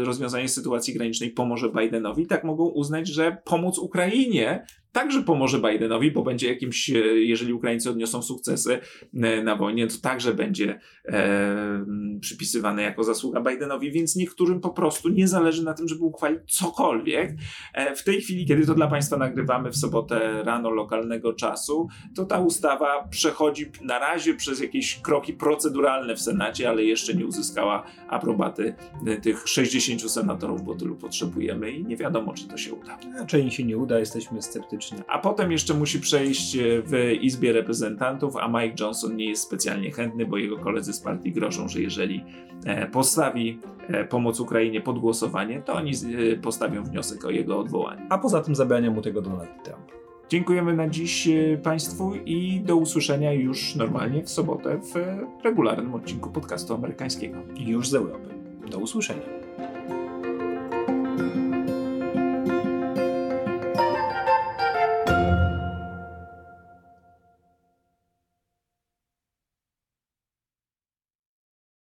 Speaker 1: rozwiązanie sytuacji granicznej pomoże Bidenowi, tak mogą uznać, że pomóc Ukrainie także pomoże Bidenowi, bo będzie jakimś, e, jeżeli Ukraińcy odniosą sukcesy e, na wojnie, to także będzie e, przypisywane jako zasługa Bidenowi, więc niektórym po prostu nie zależy na tym, żeby uchwalić cokolwiek. E, w tej chwili, kiedy to dla Państwa nagrywamy w sobotę rano lokalnego czasu, to ta ustawa przechodzi na razie przez jakieś kroki proceduralne w Senacie, ale jeszcze nie uzyskała aprobaty e, tych 60 senatorów, bo tylu potrzebujemy i nie wiadomo, czy to się uda.
Speaker 2: Raczej się nie uda, jesteśmy sceptyczni.
Speaker 1: A potem jeszcze musi przejść e, w Izbie Reprezentantów, a Mike Johnson nie jest specjalnie chętny, bo jego koledzy z partii grożą, że jeżeli e, postawi e, pomoc Ukrainie pod głosowanie, to oni postawią wniosek o jego odwołanie.
Speaker 2: A poza tym zabrania mu tego Donald Trump.
Speaker 1: Dziękujemy na dziś Państwu i do usłyszenia już normalnie w sobotę w regularnym odcinku podcastu amerykańskiego.
Speaker 2: Już z Europy. Do usłyszenia.